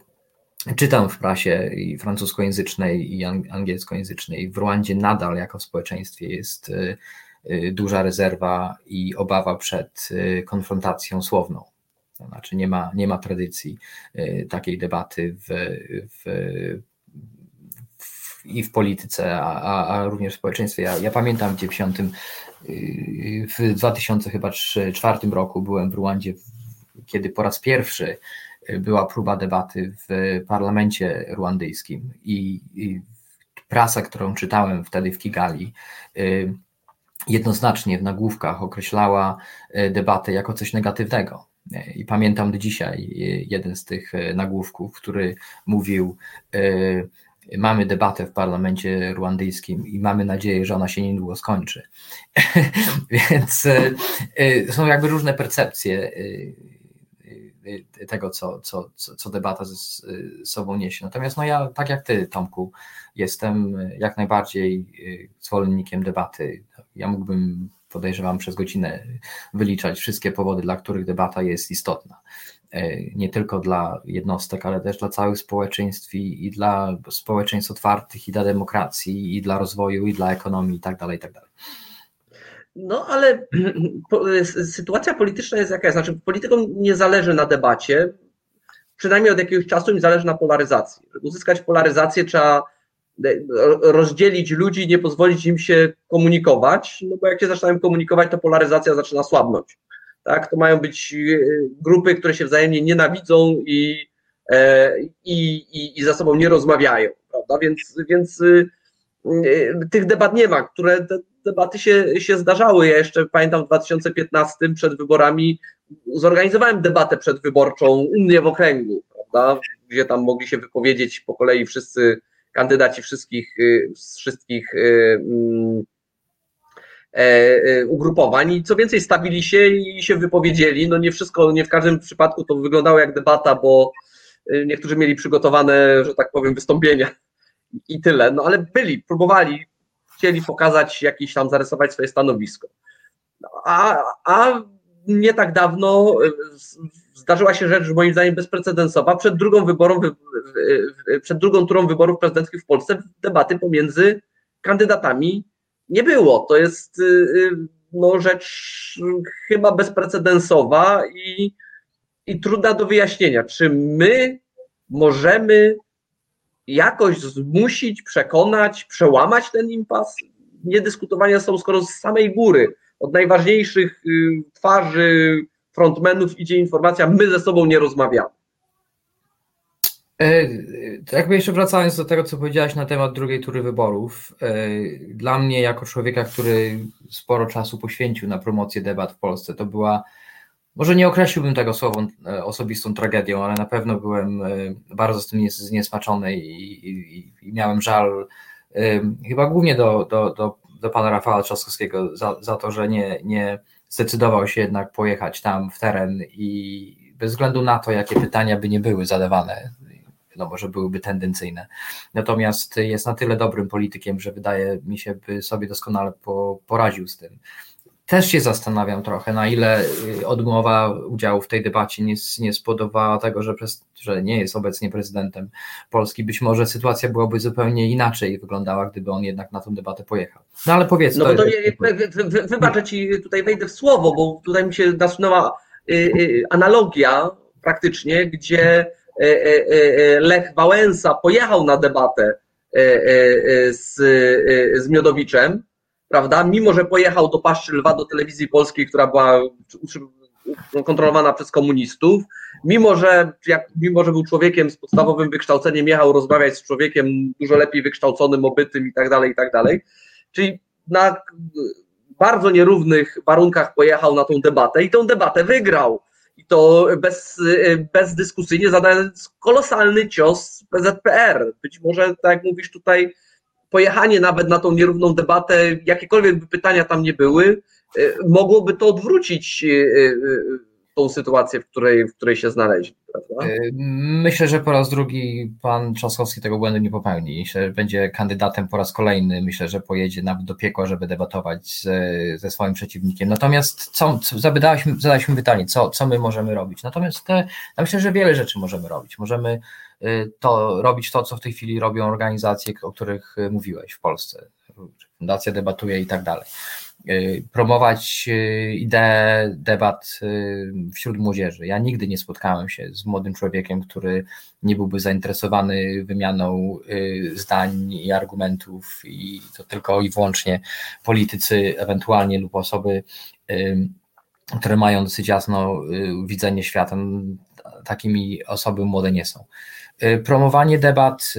czytam w prasie i francuskojęzycznej i angielskojęzycznej, w Rwandzie nadal jako społeczeństwie jest duża rezerwa i obawa przed konfrontacją słowną. To znaczy nie ma, nie ma tradycji y, takiej debaty w, w, w i w polityce, a, a, również w społeczeństwie. Ja, ja pamiętam w 90, y, w 2004 roku byłem w Ruandzie, kiedy po raz pierwszy y, była próba debaty w parlamencie ruandyjskim i, i prasa, którą czytałem wtedy w Kigali, jednoznacznie w nagłówkach określała debatę jako coś negatywnego. I pamiętam do dzisiaj jeden z tych e, nagłówków, który mówił: e, Mamy debatę w parlamencie ruandyjskim i mamy nadzieję, że ona się niedługo skończy. Więc e, są jakby różne percepcje tego, co, co, co debata ze sobą niesie. Natomiast no ja, tak jak ty, Tomku, jestem jak najbardziej zwolennikiem debaty. Ja mógłbym podejrzewam, przez godzinę wyliczać wszystkie powody, dla których debata jest istotna. Nie tylko dla jednostek, ale też dla całych społeczeństw i, i dla społeczeństw otwartych, i dla demokracji, i dla rozwoju, i dla ekonomii, i tak dalej, i tak dalej. No ale sytuacja polityczna jest jaka jest. Znaczy, politykom nie zależy na debacie, przynajmniej od jakiegoś czasu im zależy na polaryzacji. Żeby uzyskać polaryzację, trzeba rozdzielić ludzi, nie pozwolić im się komunikować, no bo jak się zaczynają komunikować, to polaryzacja zaczyna słabnąć. Tak? To mają być e, grupy, które się wzajemnie nienawidzą i, e, i, i, i ze sobą nie rozmawiają, prawda? Więc, więc tych debat nie ma, które te debaty się, się zdarzały. Ja jeszcze pamiętam w 2015 przed wyborami zorganizowałem debatę przedwyborczą u mnie w okręgu, prawda? Gdzie tam mogli się wypowiedzieć po kolei wszyscy kandydaci wszystkich, y, z wszystkich y, mm, e, e, ugrupowań i co więcej stawili się i się wypowiedzieli. No nie wszystko, nie w każdym przypadku to wyglądało jak debata, bo y, niektórzy mieli przygotowane, że tak powiem, wystąpienia i tyle, no ale byli, próbowali, chcieli pokazać jakiś tam, zarysować swoje stanowisko. A, a nie tak dawno zdarzyła się rzecz, moim zdaniem, bezprecedensowa. Przed drugą, wyborą, przed drugą turą wyborów prezydenckich w Polsce debaty pomiędzy kandydatami nie było. To jest y, y, no, rzecz chyba bezprecedensowa i, i trudna do wyjaśnienia. Czy my możemy jakoś zmusić, przekonać, przełamać ten impas? Niedyskutowania są skoro z samej góry, od najważniejszych y, twarzy frontmenów idzie informacja, my ze sobą nie rozmawiamy. E, jakby jeszcze wracając do tego, co powiedziałaś na temat drugiej tury wyborów, e, dla mnie jako człowieka, który sporo czasu poświęcił na promocję debat w Polsce, to była, może nie określiłbym tego słową e, osobistą tragedią, ale na pewno byłem bardzo z tym zniesmaczony i, i, i miałem żal, chyba głównie do, do, do, do pana Rafała Trzaskowskiego za, za to, że nie, nie zdecydował się jednak pojechać tam w teren i bez względu na to, jakie pytania by nie były zadawane, wiadomo, że byłyby tendencyjne. Natomiast jest na tyle dobrym politykiem, że wydaje mi się, by sobie doskonale po, poradził z tym też się zastanawiam trochę, na ile y, odmowa udziału w tej debacie nie, nie spodobała tego, że, przez, że nie jest obecnie prezydentem Polski. Być może sytuacja byłaby zupełnie inaczej wyglądała, gdyby on jednak na tę debatę pojechał. No ale powiedz. No to, wy, wybaczę ci, tutaj wejdę w słowo, bo tutaj mi się nasunęła y, y, analogia praktycznie, gdzie Lech Wałęsa pojechał na debatę z, z Miodowiczem, prawda? Mimo, że pojechał do Paszczy Lwa, do telewizji polskiej, która była kontrolowana przez komunistów, mimo że, jak, mimo, że był człowiekiem z podstawowym wykształceniem, jechał rozmawiać z człowiekiem dużo lepiej wykształconym, obytym i tak dalej, i tak dalej. Czyli na bardzo nierównych warunkach pojechał na tą debatę i tą debatę wygrał. i to bez, bezdyskusyjnie zadając kolosalny cios PZPR. Być może, tak jak mówisz tutaj, pojechanie nawet na tą nierówną debatę, jakiekolwiek by pytania tam nie były, mogłoby to odwrócić tą sytuację, w której, w której się znaleźli. Prawda? E, myślę, że po raz drugi pan Trzaskowski tego błędu nie popełni. Myślę, że będzie kandydatem po raz kolejny. Myślę, że pojedzie nawet do piekła, żeby debatować ze, ze swoim przeciwnikiem. Natomiast co, co zadaliśmy, pytanie, co, co my możemy robić? Natomiast te, ja myślę, że wiele rzeczy możemy robić. Możemy e, to robić to, co w tej chwili robią organizacje, o których mówiłeś w Polsce. Fundacja debatuje i tak dalej. Y, promować y, ideę debat y, wśród młodzieży. Ja nigdy nie spotkałem się z młodym człowiekiem, który nie byłby zainteresowany wymianą zdań i argumentów i to tylko i wyłącznie politycy ewentualnie lub osoby, które mają dosyć jasno widzenie świata. Takimi osoby młode nie są. Promowanie debat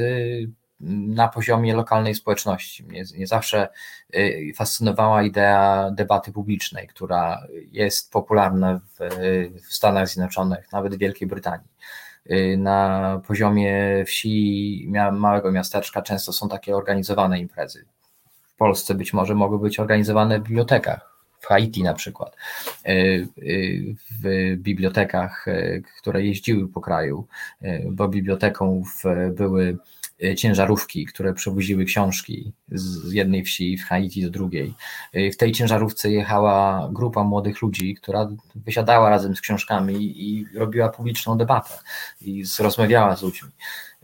na poziomie lokalnej społeczności. Mnie nie zawsze y, fascynowała idea debaty publicznej, która jest popularna w, w Stanach Zjednoczonych, nawet w Wielkiej Brytanii. Y, na poziomie wsi, małego miasteczka często są takie organizowane imprezy. W Polsce być może mogły być organizowane w bibliotekach, w Haiti na przykład, y, w bibliotekach, które jeździły po kraju, bo biblioteką były ciężarówki, które przewoziły książki z jednej wsi w Haiti do drugiej. E, w tej ciężarówce jechała grupa młodych ludzi, która wysiadała razem z książkami i robiła publiczną debatę i rozmawiała z ludźmi.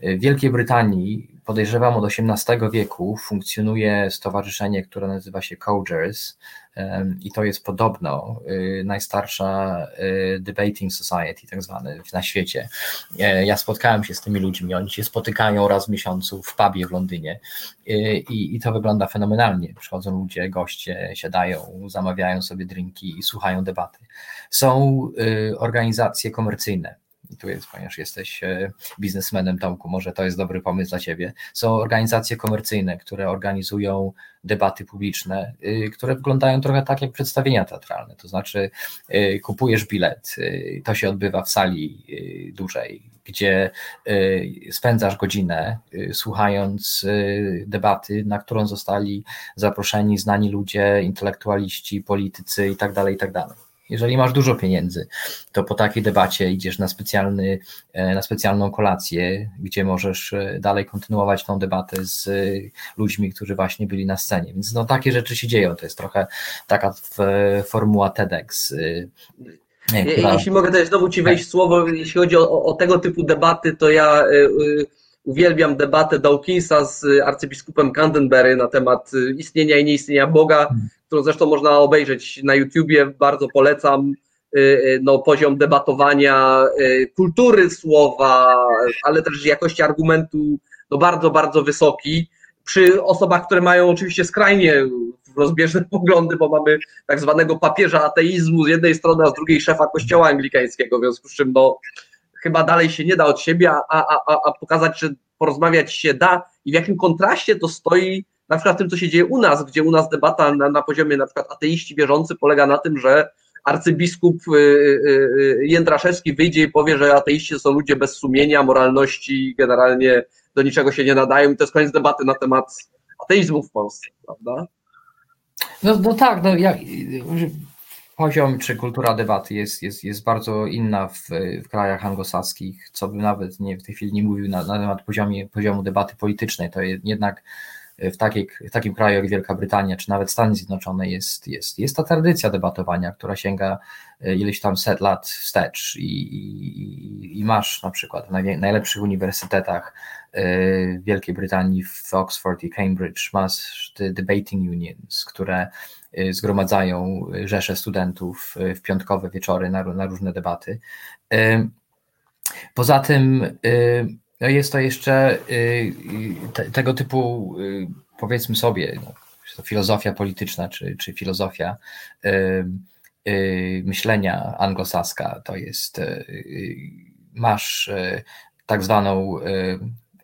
W Wielkiej Brytanii, podejrzewam od XVIII wieku, funkcjonuje stowarzyszenie, które nazywa się Cogers, i to jest podobno y, najstarsza y, debating society, tak zwany na świecie. E, ja spotkałem się z tymi ludźmi, oni się spotykają raz w miesiącu w pubie w Londynie y, i, i to wygląda fenomenalnie. Przychodzą ludzie, goście, siadają, zamawiają sobie drinki i słuchają debaty. Są organizacje komercyjne, tu jest, ponieważ jesteś e, biznesmenem, Tomku, może to jest dobry pomysł dla Ciebie. Są organizacje komercyjne, które organizują debaty publiczne, y, które wyglądają trochę tak jak przedstawienia teatralne, to znaczy y, kupujesz bilet, y, to się odbywa w sali dużej, gdzie spędzasz godzinę słuchając debaty, na którą zostali zaproszeni znani ludzie, intelektualiści, politycy itd., tak itd. Tak jeżeli masz dużo pieniędzy, to po takiej debacie idziesz na, specjalny, e, na specjalną kolację, gdzie możesz e, dalej kontynuować tą debatę z e, ludźmi, którzy właśnie byli na scenie. Więc no, takie rzeczy się dzieją. To jest trochę taka formuła TEDx. Nie, która... Jeśli mogę też znowu Ci wejść w słowo, jeśli chodzi o, o tego typu debaty, to ja uwielbiam debatę Dawkinsa z arcybiskupem Canterbury na temat istnienia i nieistnienia Boga. Hmm którą zresztą można obejrzeć na YouTubie, bardzo polecam. Y, y, no, poziom debatowania, y, kultury słowa, ale też jakości argumentu no, bardzo, bardzo wysoki. Przy osobach, które mają oczywiście skrajnie rozbieżne poglądy, bo mamy tak zwanego papieża ateizmu z jednej strony, a z drugiej szefa kościoła anglikańskiego, w związku z czym no, chyba dalej się nie da od siebie, a, a, a pokazać, że porozmawiać się da i w jakim kontraście to stoi na przykład tym, co się dzieje u nas, gdzie u nas debata na, na poziomie na przykład ateiści wierzący polega na tym, że arcybiskup y, y, y, Jędraszewski wyjdzie i powie, że ateiści są ludzie bez sumienia, moralności, generalnie do niczego się nie nadają. I to jest koniec debaty na temat ateizmu w Polsce, prawda? No, no tak, no ja, poziom czy kultura debaty jest, jest, jest bardzo inna w, w krajach anglosaskich, co bym nawet nie, w tej chwili nie mówił na, na temat poziomie, poziomu debaty politycznej, to jednak w, takiej, w takim kraju jak Wielka Brytania, czy nawet Stany Zjednoczone jest, jest, jest ta tradycja debatowania, która sięga e, ileś tam set lat wstecz i, i, i masz na przykład w najlepszych uniwersytetach e, w Wielkiej Brytanii, w Oxford i Cambridge, masz te debating unions, które e, zgromadzają rzesze studentów w piątkowe wieczory na, na różne debaty. Poza tym jest to jeszcze y, y, te, tego typu, y, powiedzmy sobie, no, to filozofia polityczna czy, czy filozofia myślenia anglosaska. To jest, masz tak zwaną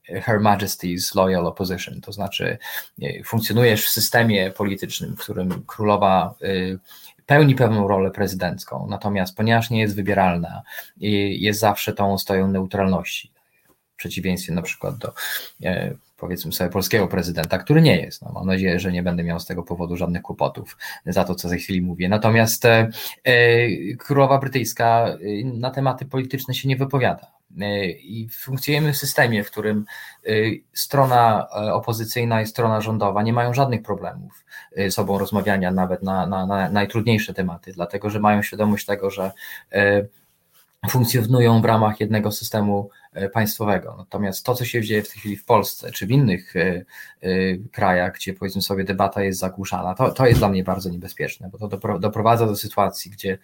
Her Majesty's Loyal Opposition, to znaczy funkcjonujesz w systemie politycznym, w którym królowa pełni pewną rolę prezydencką, natomiast ponieważ nie jest wybieralna, jest zawsze tą stoją neutralności, w przeciwieństwie na przykład do powiedzmy sobie polskiego prezydenta, który nie jest. No, mam nadzieję, że nie będę miał z tego powodu żadnych kłopotów za to, co za chwilę mówię. Natomiast e, e królowa brytyjska e, na tematy polityczne się nie wypowiada. E, I funkcjonujemy w systemie, w którym strona opozycyjna i strona rządowa nie mają żadnych problemów z sobą rozmawiania nawet na, na, na najtrudniejsze tematy, dlatego że mają świadomość tego, że funkcjonują w ramach jednego systemu e, państwowego. Natomiast to, co się dzieje w tej chwili w Polsce, czy w innych e, e, krajach, gdzie powiedzmy sobie debata jest zagłuszana, to, to jest dla mnie bardzo niebezpieczne, bo to doprowadza do sytuacji, gdzie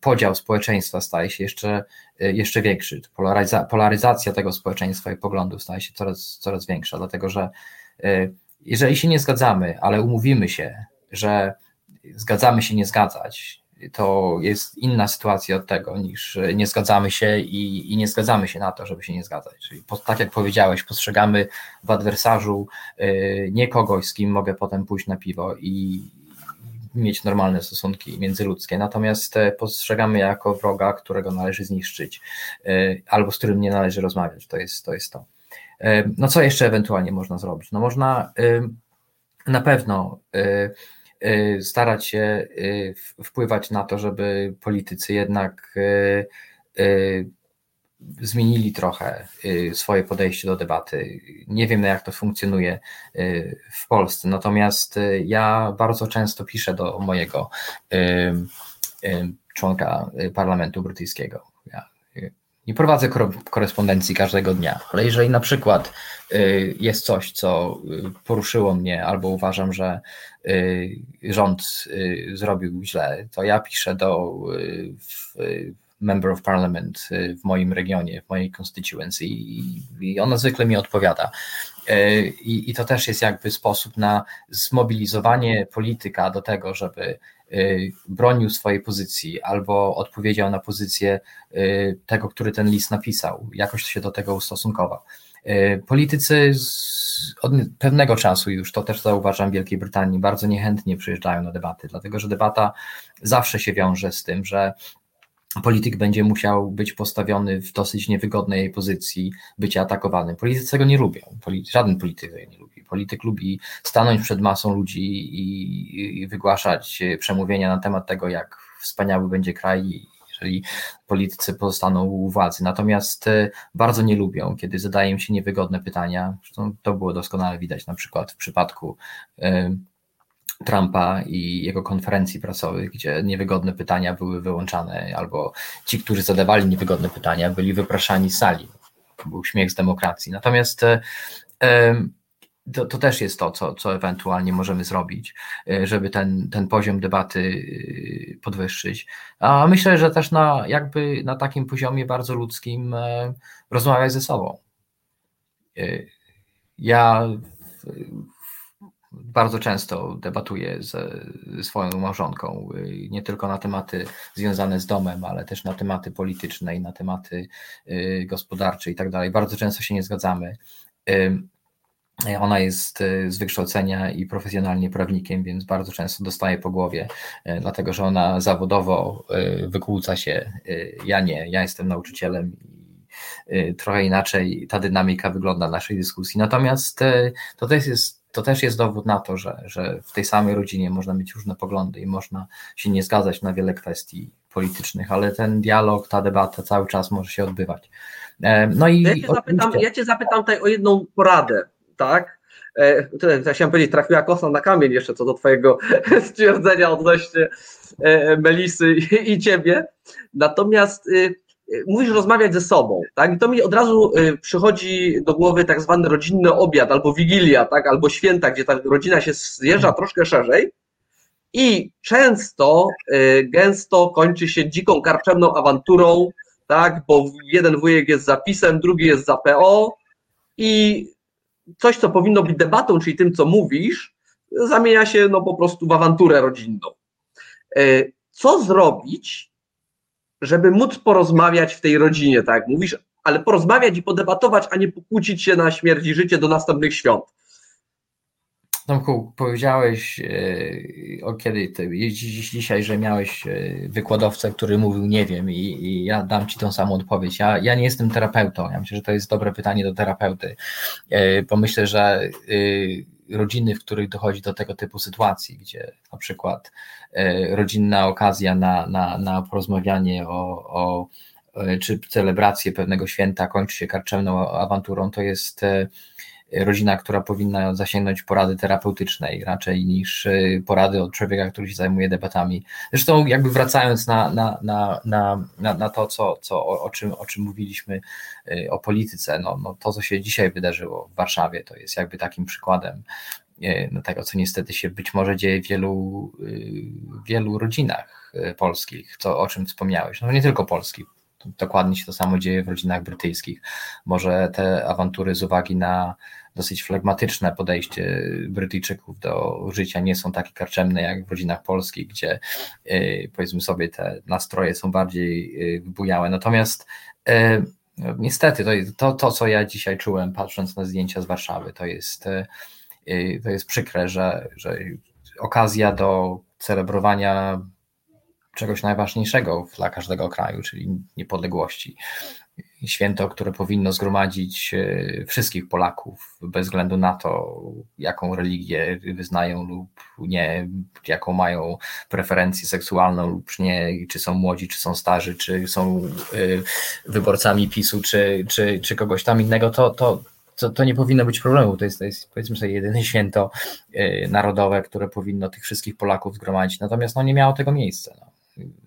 podział społeczeństwa staje się jeszcze, jeszcze większy. Polaryza, polaryzacja tego społeczeństwa i poglądów staje się coraz, coraz większa, dlatego że jeżeli się nie zgadzamy, ale umówimy się, że zgadzamy się nie zgadzać, to jest inna sytuacja od tego, niż nie zgadzamy się i, i nie zgadzamy się na to, żeby się nie zgadzać. Czyli po, tak jak powiedziałeś, postrzegamy w adwersarzu y, nie kogoś, z kim mogę potem pójść na piwo i mieć normalne stosunki międzyludzkie, natomiast e, postrzegamy jako wroga, którego należy zniszczyć albo z którym nie należy rozmawiać. To jest to. Jest to. No co jeszcze ewentualnie można zrobić? No można na pewno starać się y, wpływać na to, żeby politycy jednak y, zmienili trochę swoje podejście do debaty. Nie wiem, jak to funkcjonuje w Polsce, natomiast ja bardzo często piszę do mojego członka parlamentu brytyjskiego. Ja nie prowadzę korespondencji każdego dnia, ale jeżeli na przykład y, jest coś, co y, poruszyło mnie, albo uważam, że y, rząd zrobił źle, to ja piszę do Member of Parliament w moim regionie, w mojej constituency i ona zwykle mi odpowiada. I, I to też jest jakby sposób na zmobilizowanie polityka do tego, żeby Y, bronił swojej pozycji albo odpowiedział na pozycję y, tego, który ten list napisał, jakoś się do tego ustosunkował. Politycy od pewnego czasu już, to też zauważam w Wielkiej Brytanii, bardzo niechętnie przyjeżdżają na debaty, dlatego że debata zawsze się wiąże z tym, że polityk będzie musiał być postawiony w dosyć niewygodnej pozycji, bycia atakowanym. Politycy tego nie lubią, żaden polityk tego nie lubi. Polityk lubi stanąć przed masą ludzi i, i wygłaszać przemówienia na temat tego, jak wspaniały będzie kraj, jeżeli politycy pozostaną u władzy. Natomiast e, bardzo nie lubią, kiedy zadaje im się niewygodne pytania. Zresztą to było doskonale widać na przykład w przypadku e, Trumpa i jego konferencji prasowych, gdzie niewygodne pytania były wyłączane, albo ci, którzy zadawali niewygodne pytania, byli wypraszani z sali. Był śmiech z demokracji. Natomiast e, to, to, też jest to, co, co ewentualnie możemy zrobić, e, żeby ten, ten poziom debaty e, podwyższyć. A myślę, że też na, jakby na takim poziomie bardzo ludzkim rozmawiać ze sobą. Ja bardzo często debatuję ze, swoją małżonką, y, nie tylko na tematy związane z domem, ale też na tematy polityczne i na tematy y, gospodarcze i tak dalej. Bardzo często się nie zgadzamy. Ona jest y, z wykształcenia i profesjonalnie prawnikiem, więc bardzo często dostaje po głowie, dlatego że ona zawodowo wykłóca się. Ja nie, ja jestem nauczycielem i trochę inaczej ta dynamika wygląda naszej dyskusji. Natomiast to też jest to też jest dowód na to, że, że w tej samej rodzinie można mieć różne poglądy i można się nie zgadzać na wiele kwestii politycznych, ale ten dialog, ta debata cały czas może się odbywać. E, no i ja cię, zapytam, ja cię zapytam tutaj o jedną poradę, tak? E, tutaj chciałem powiedzieć, trafiła kosa na kamień jeszcze co do Twojego stwierdzenia odnośnie e, Melisy i Ciebie. Natomiast y, mówisz rozmawiać ze sobą, tak? I to mi od razu y, przychodzi do głowy tak zwany rodzinny obiad, albo wigilia, tak? Albo święta, gdzie ta rodzina się zjeżdża troszkę szerzej i często, y, gęsto kończy się dziką karczemną awanturą, tak? Bo jeden wujek jest za PiSem, drugi jest za PO i coś, co powinno być debatą, czyli tym, co mówisz, zamienia się no po prostu w awanturę rodzinną. Y, co zrobić, żeby móc porozmawiać w tej rodzinie, tak mówisz, ale porozmawiać i podebatować, a nie pokłócić się na śmierć i życie do następnych świąt. Tomku, powiedziałeś o kiedy ty, dzisiaj, że miałeś wykładowcę, który mówił nie wiem i, i, ja dam ci tą samą odpowiedź. Ja, ja nie jestem terapeutą. Ja myślę, że to jest dobre pytanie do terapeuty, bo myślę, że rodziny, w których dochodzi do tego typu sytuacji, gdzie na przykład e, rodzinna okazja na, na, na porozmawianie o, o e, czy celebrację pewnego święta kończy się karczemną awanturą, to jest e, rodzina, która powinna zasięgnąć porady terapeutycznej raczej niż porady od człowieka, który się zajmuje debatami. Zresztą jakby wracając na, na, na, na, na to, co, co, o, czym, o czym mówiliśmy o polityce, no, no to, co się dzisiaj wydarzyło w Warszawie, to jest jakby takim przykładem no, tego, co niestety się być może dzieje w wielu, w wielu rodzinach polskich, co, o czym wspomniałeś. No nie tylko polskich, dokładnie się to samo dzieje w rodzinach brytyjskich. Może te awantury z uwagi na dosyć flegmatyczne podejście Brytyjczyków do życia nie są takie karczemne jak w rodzinach polskich, gdzie y, powiedzmy sobie te nastroje są bardziej y, bujałe. Natomiast y, niestety to, to, to, co ja dzisiaj czułem patrząc na zdjęcia z Warszawy, to jest, to jest przykre, że, że okazja do celebrowania czegoś najważniejszego dla każdego kraju, czyli niepodległości. Święto, które powinno zgromadzić e, wszystkich Polaków, bez względu na to, jaką religię wyznają lub nie, jaką mają preferencję seksualną lub nie, czy są młodzi, czy są starzy, czy są e, wyborcami PiSu, czy, czy, czy kogoś tam innego, to, to, to, to nie powinno być problemu. To jest, to jest powiedzmy sobie jedyne święto e, narodowe, które powinno tych wszystkich Polaków zgromadzić. Natomiast no, nie miało tego miejsca. No.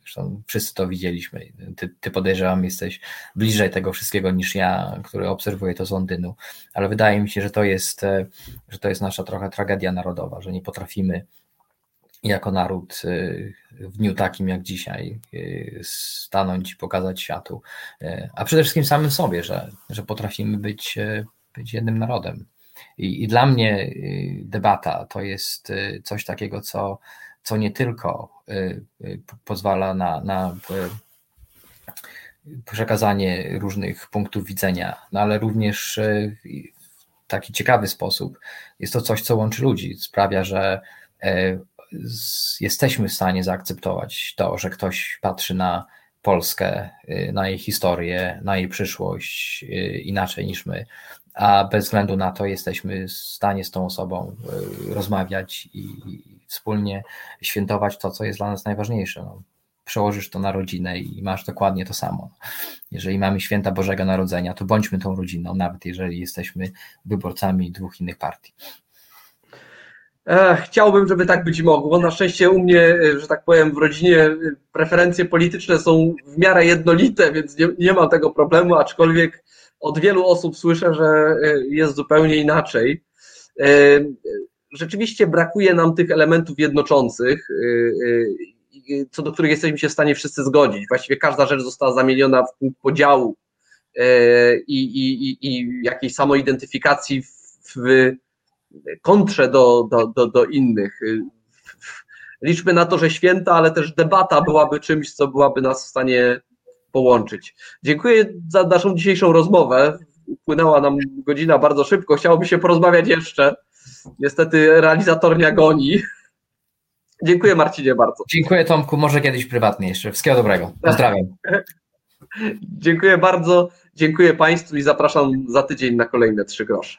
Zresztą wszyscy to widzieliśmy. Ty, ty podejrzewam, jesteś bliżej tego wszystkiego niż ja, który obserwuję to z Londynu, ale wydaje mi się, że to jest, e, że to jest nasza trochę tragedia narodowa, że nie potrafimy jako naród e, w dniu takim jak dzisiaj e, stanąć i pokazać światu, a przede wszystkim samym sobie, że, że potrafimy być, być jednym narodem. I, I dla mnie debata to jest coś takiego, co co nie tylko y, y, pozwala na, na przekazanie różnych punktów widzenia, no ale również y, w taki ciekawy sposób jest to coś, co łączy ludzi, sprawia, że jesteśmy w stanie zaakceptować to, że ktoś patrzy na Polskę, na jej historię, na jej przyszłość inaczej niż my, a bez względu na to jesteśmy w stanie z tą osobą rozmawiać i wspólnie świętować to, co jest dla nas najważniejsze. No, przełożysz to na rodzinę i masz dokładnie to samo. Jeżeli mamy święta Bożego Narodzenia, to bądźmy tą rodziną, nawet jeżeli jesteśmy wyborcami dwóch innych partii. Chciałbym, żeby tak być mogło. Na szczęście u mnie, że tak powiem, w rodzinie preferencje polityczne są w miarę jednolite, więc nie, nie mam tego problemu, aczkolwiek od wielu osób słyszę, że jest zupełnie inaczej rzeczywiście brakuje nam tych elementów jednoczących, y, co do których jesteśmy się w stanie wszyscy zgodzić. Właściwie każda rzecz została zamieniona w punkt podziału i, i, i jakiejś samoidentyfikacji w, w kontrze do, do, do, do innych. Liczmy na to, że święta, ale też debata byłaby czymś, co byłaby nas w stanie połączyć. Dziękuję za naszą dzisiejszą rozmowę. Upłynęła nam godzina bardzo szybko. Chciałoby się porozmawiać jeszcze. Niestety realizator nie goni. Dziękuję Marcinie bardzo. Dziękuję Tomku, może kiedyś prywatnie jeszcze. Wszystkiego dobrego. Pozdrawiam. Dziękuję bardzo. Dziękuję Państwu i zapraszam za tydzień na kolejne trzy grosze.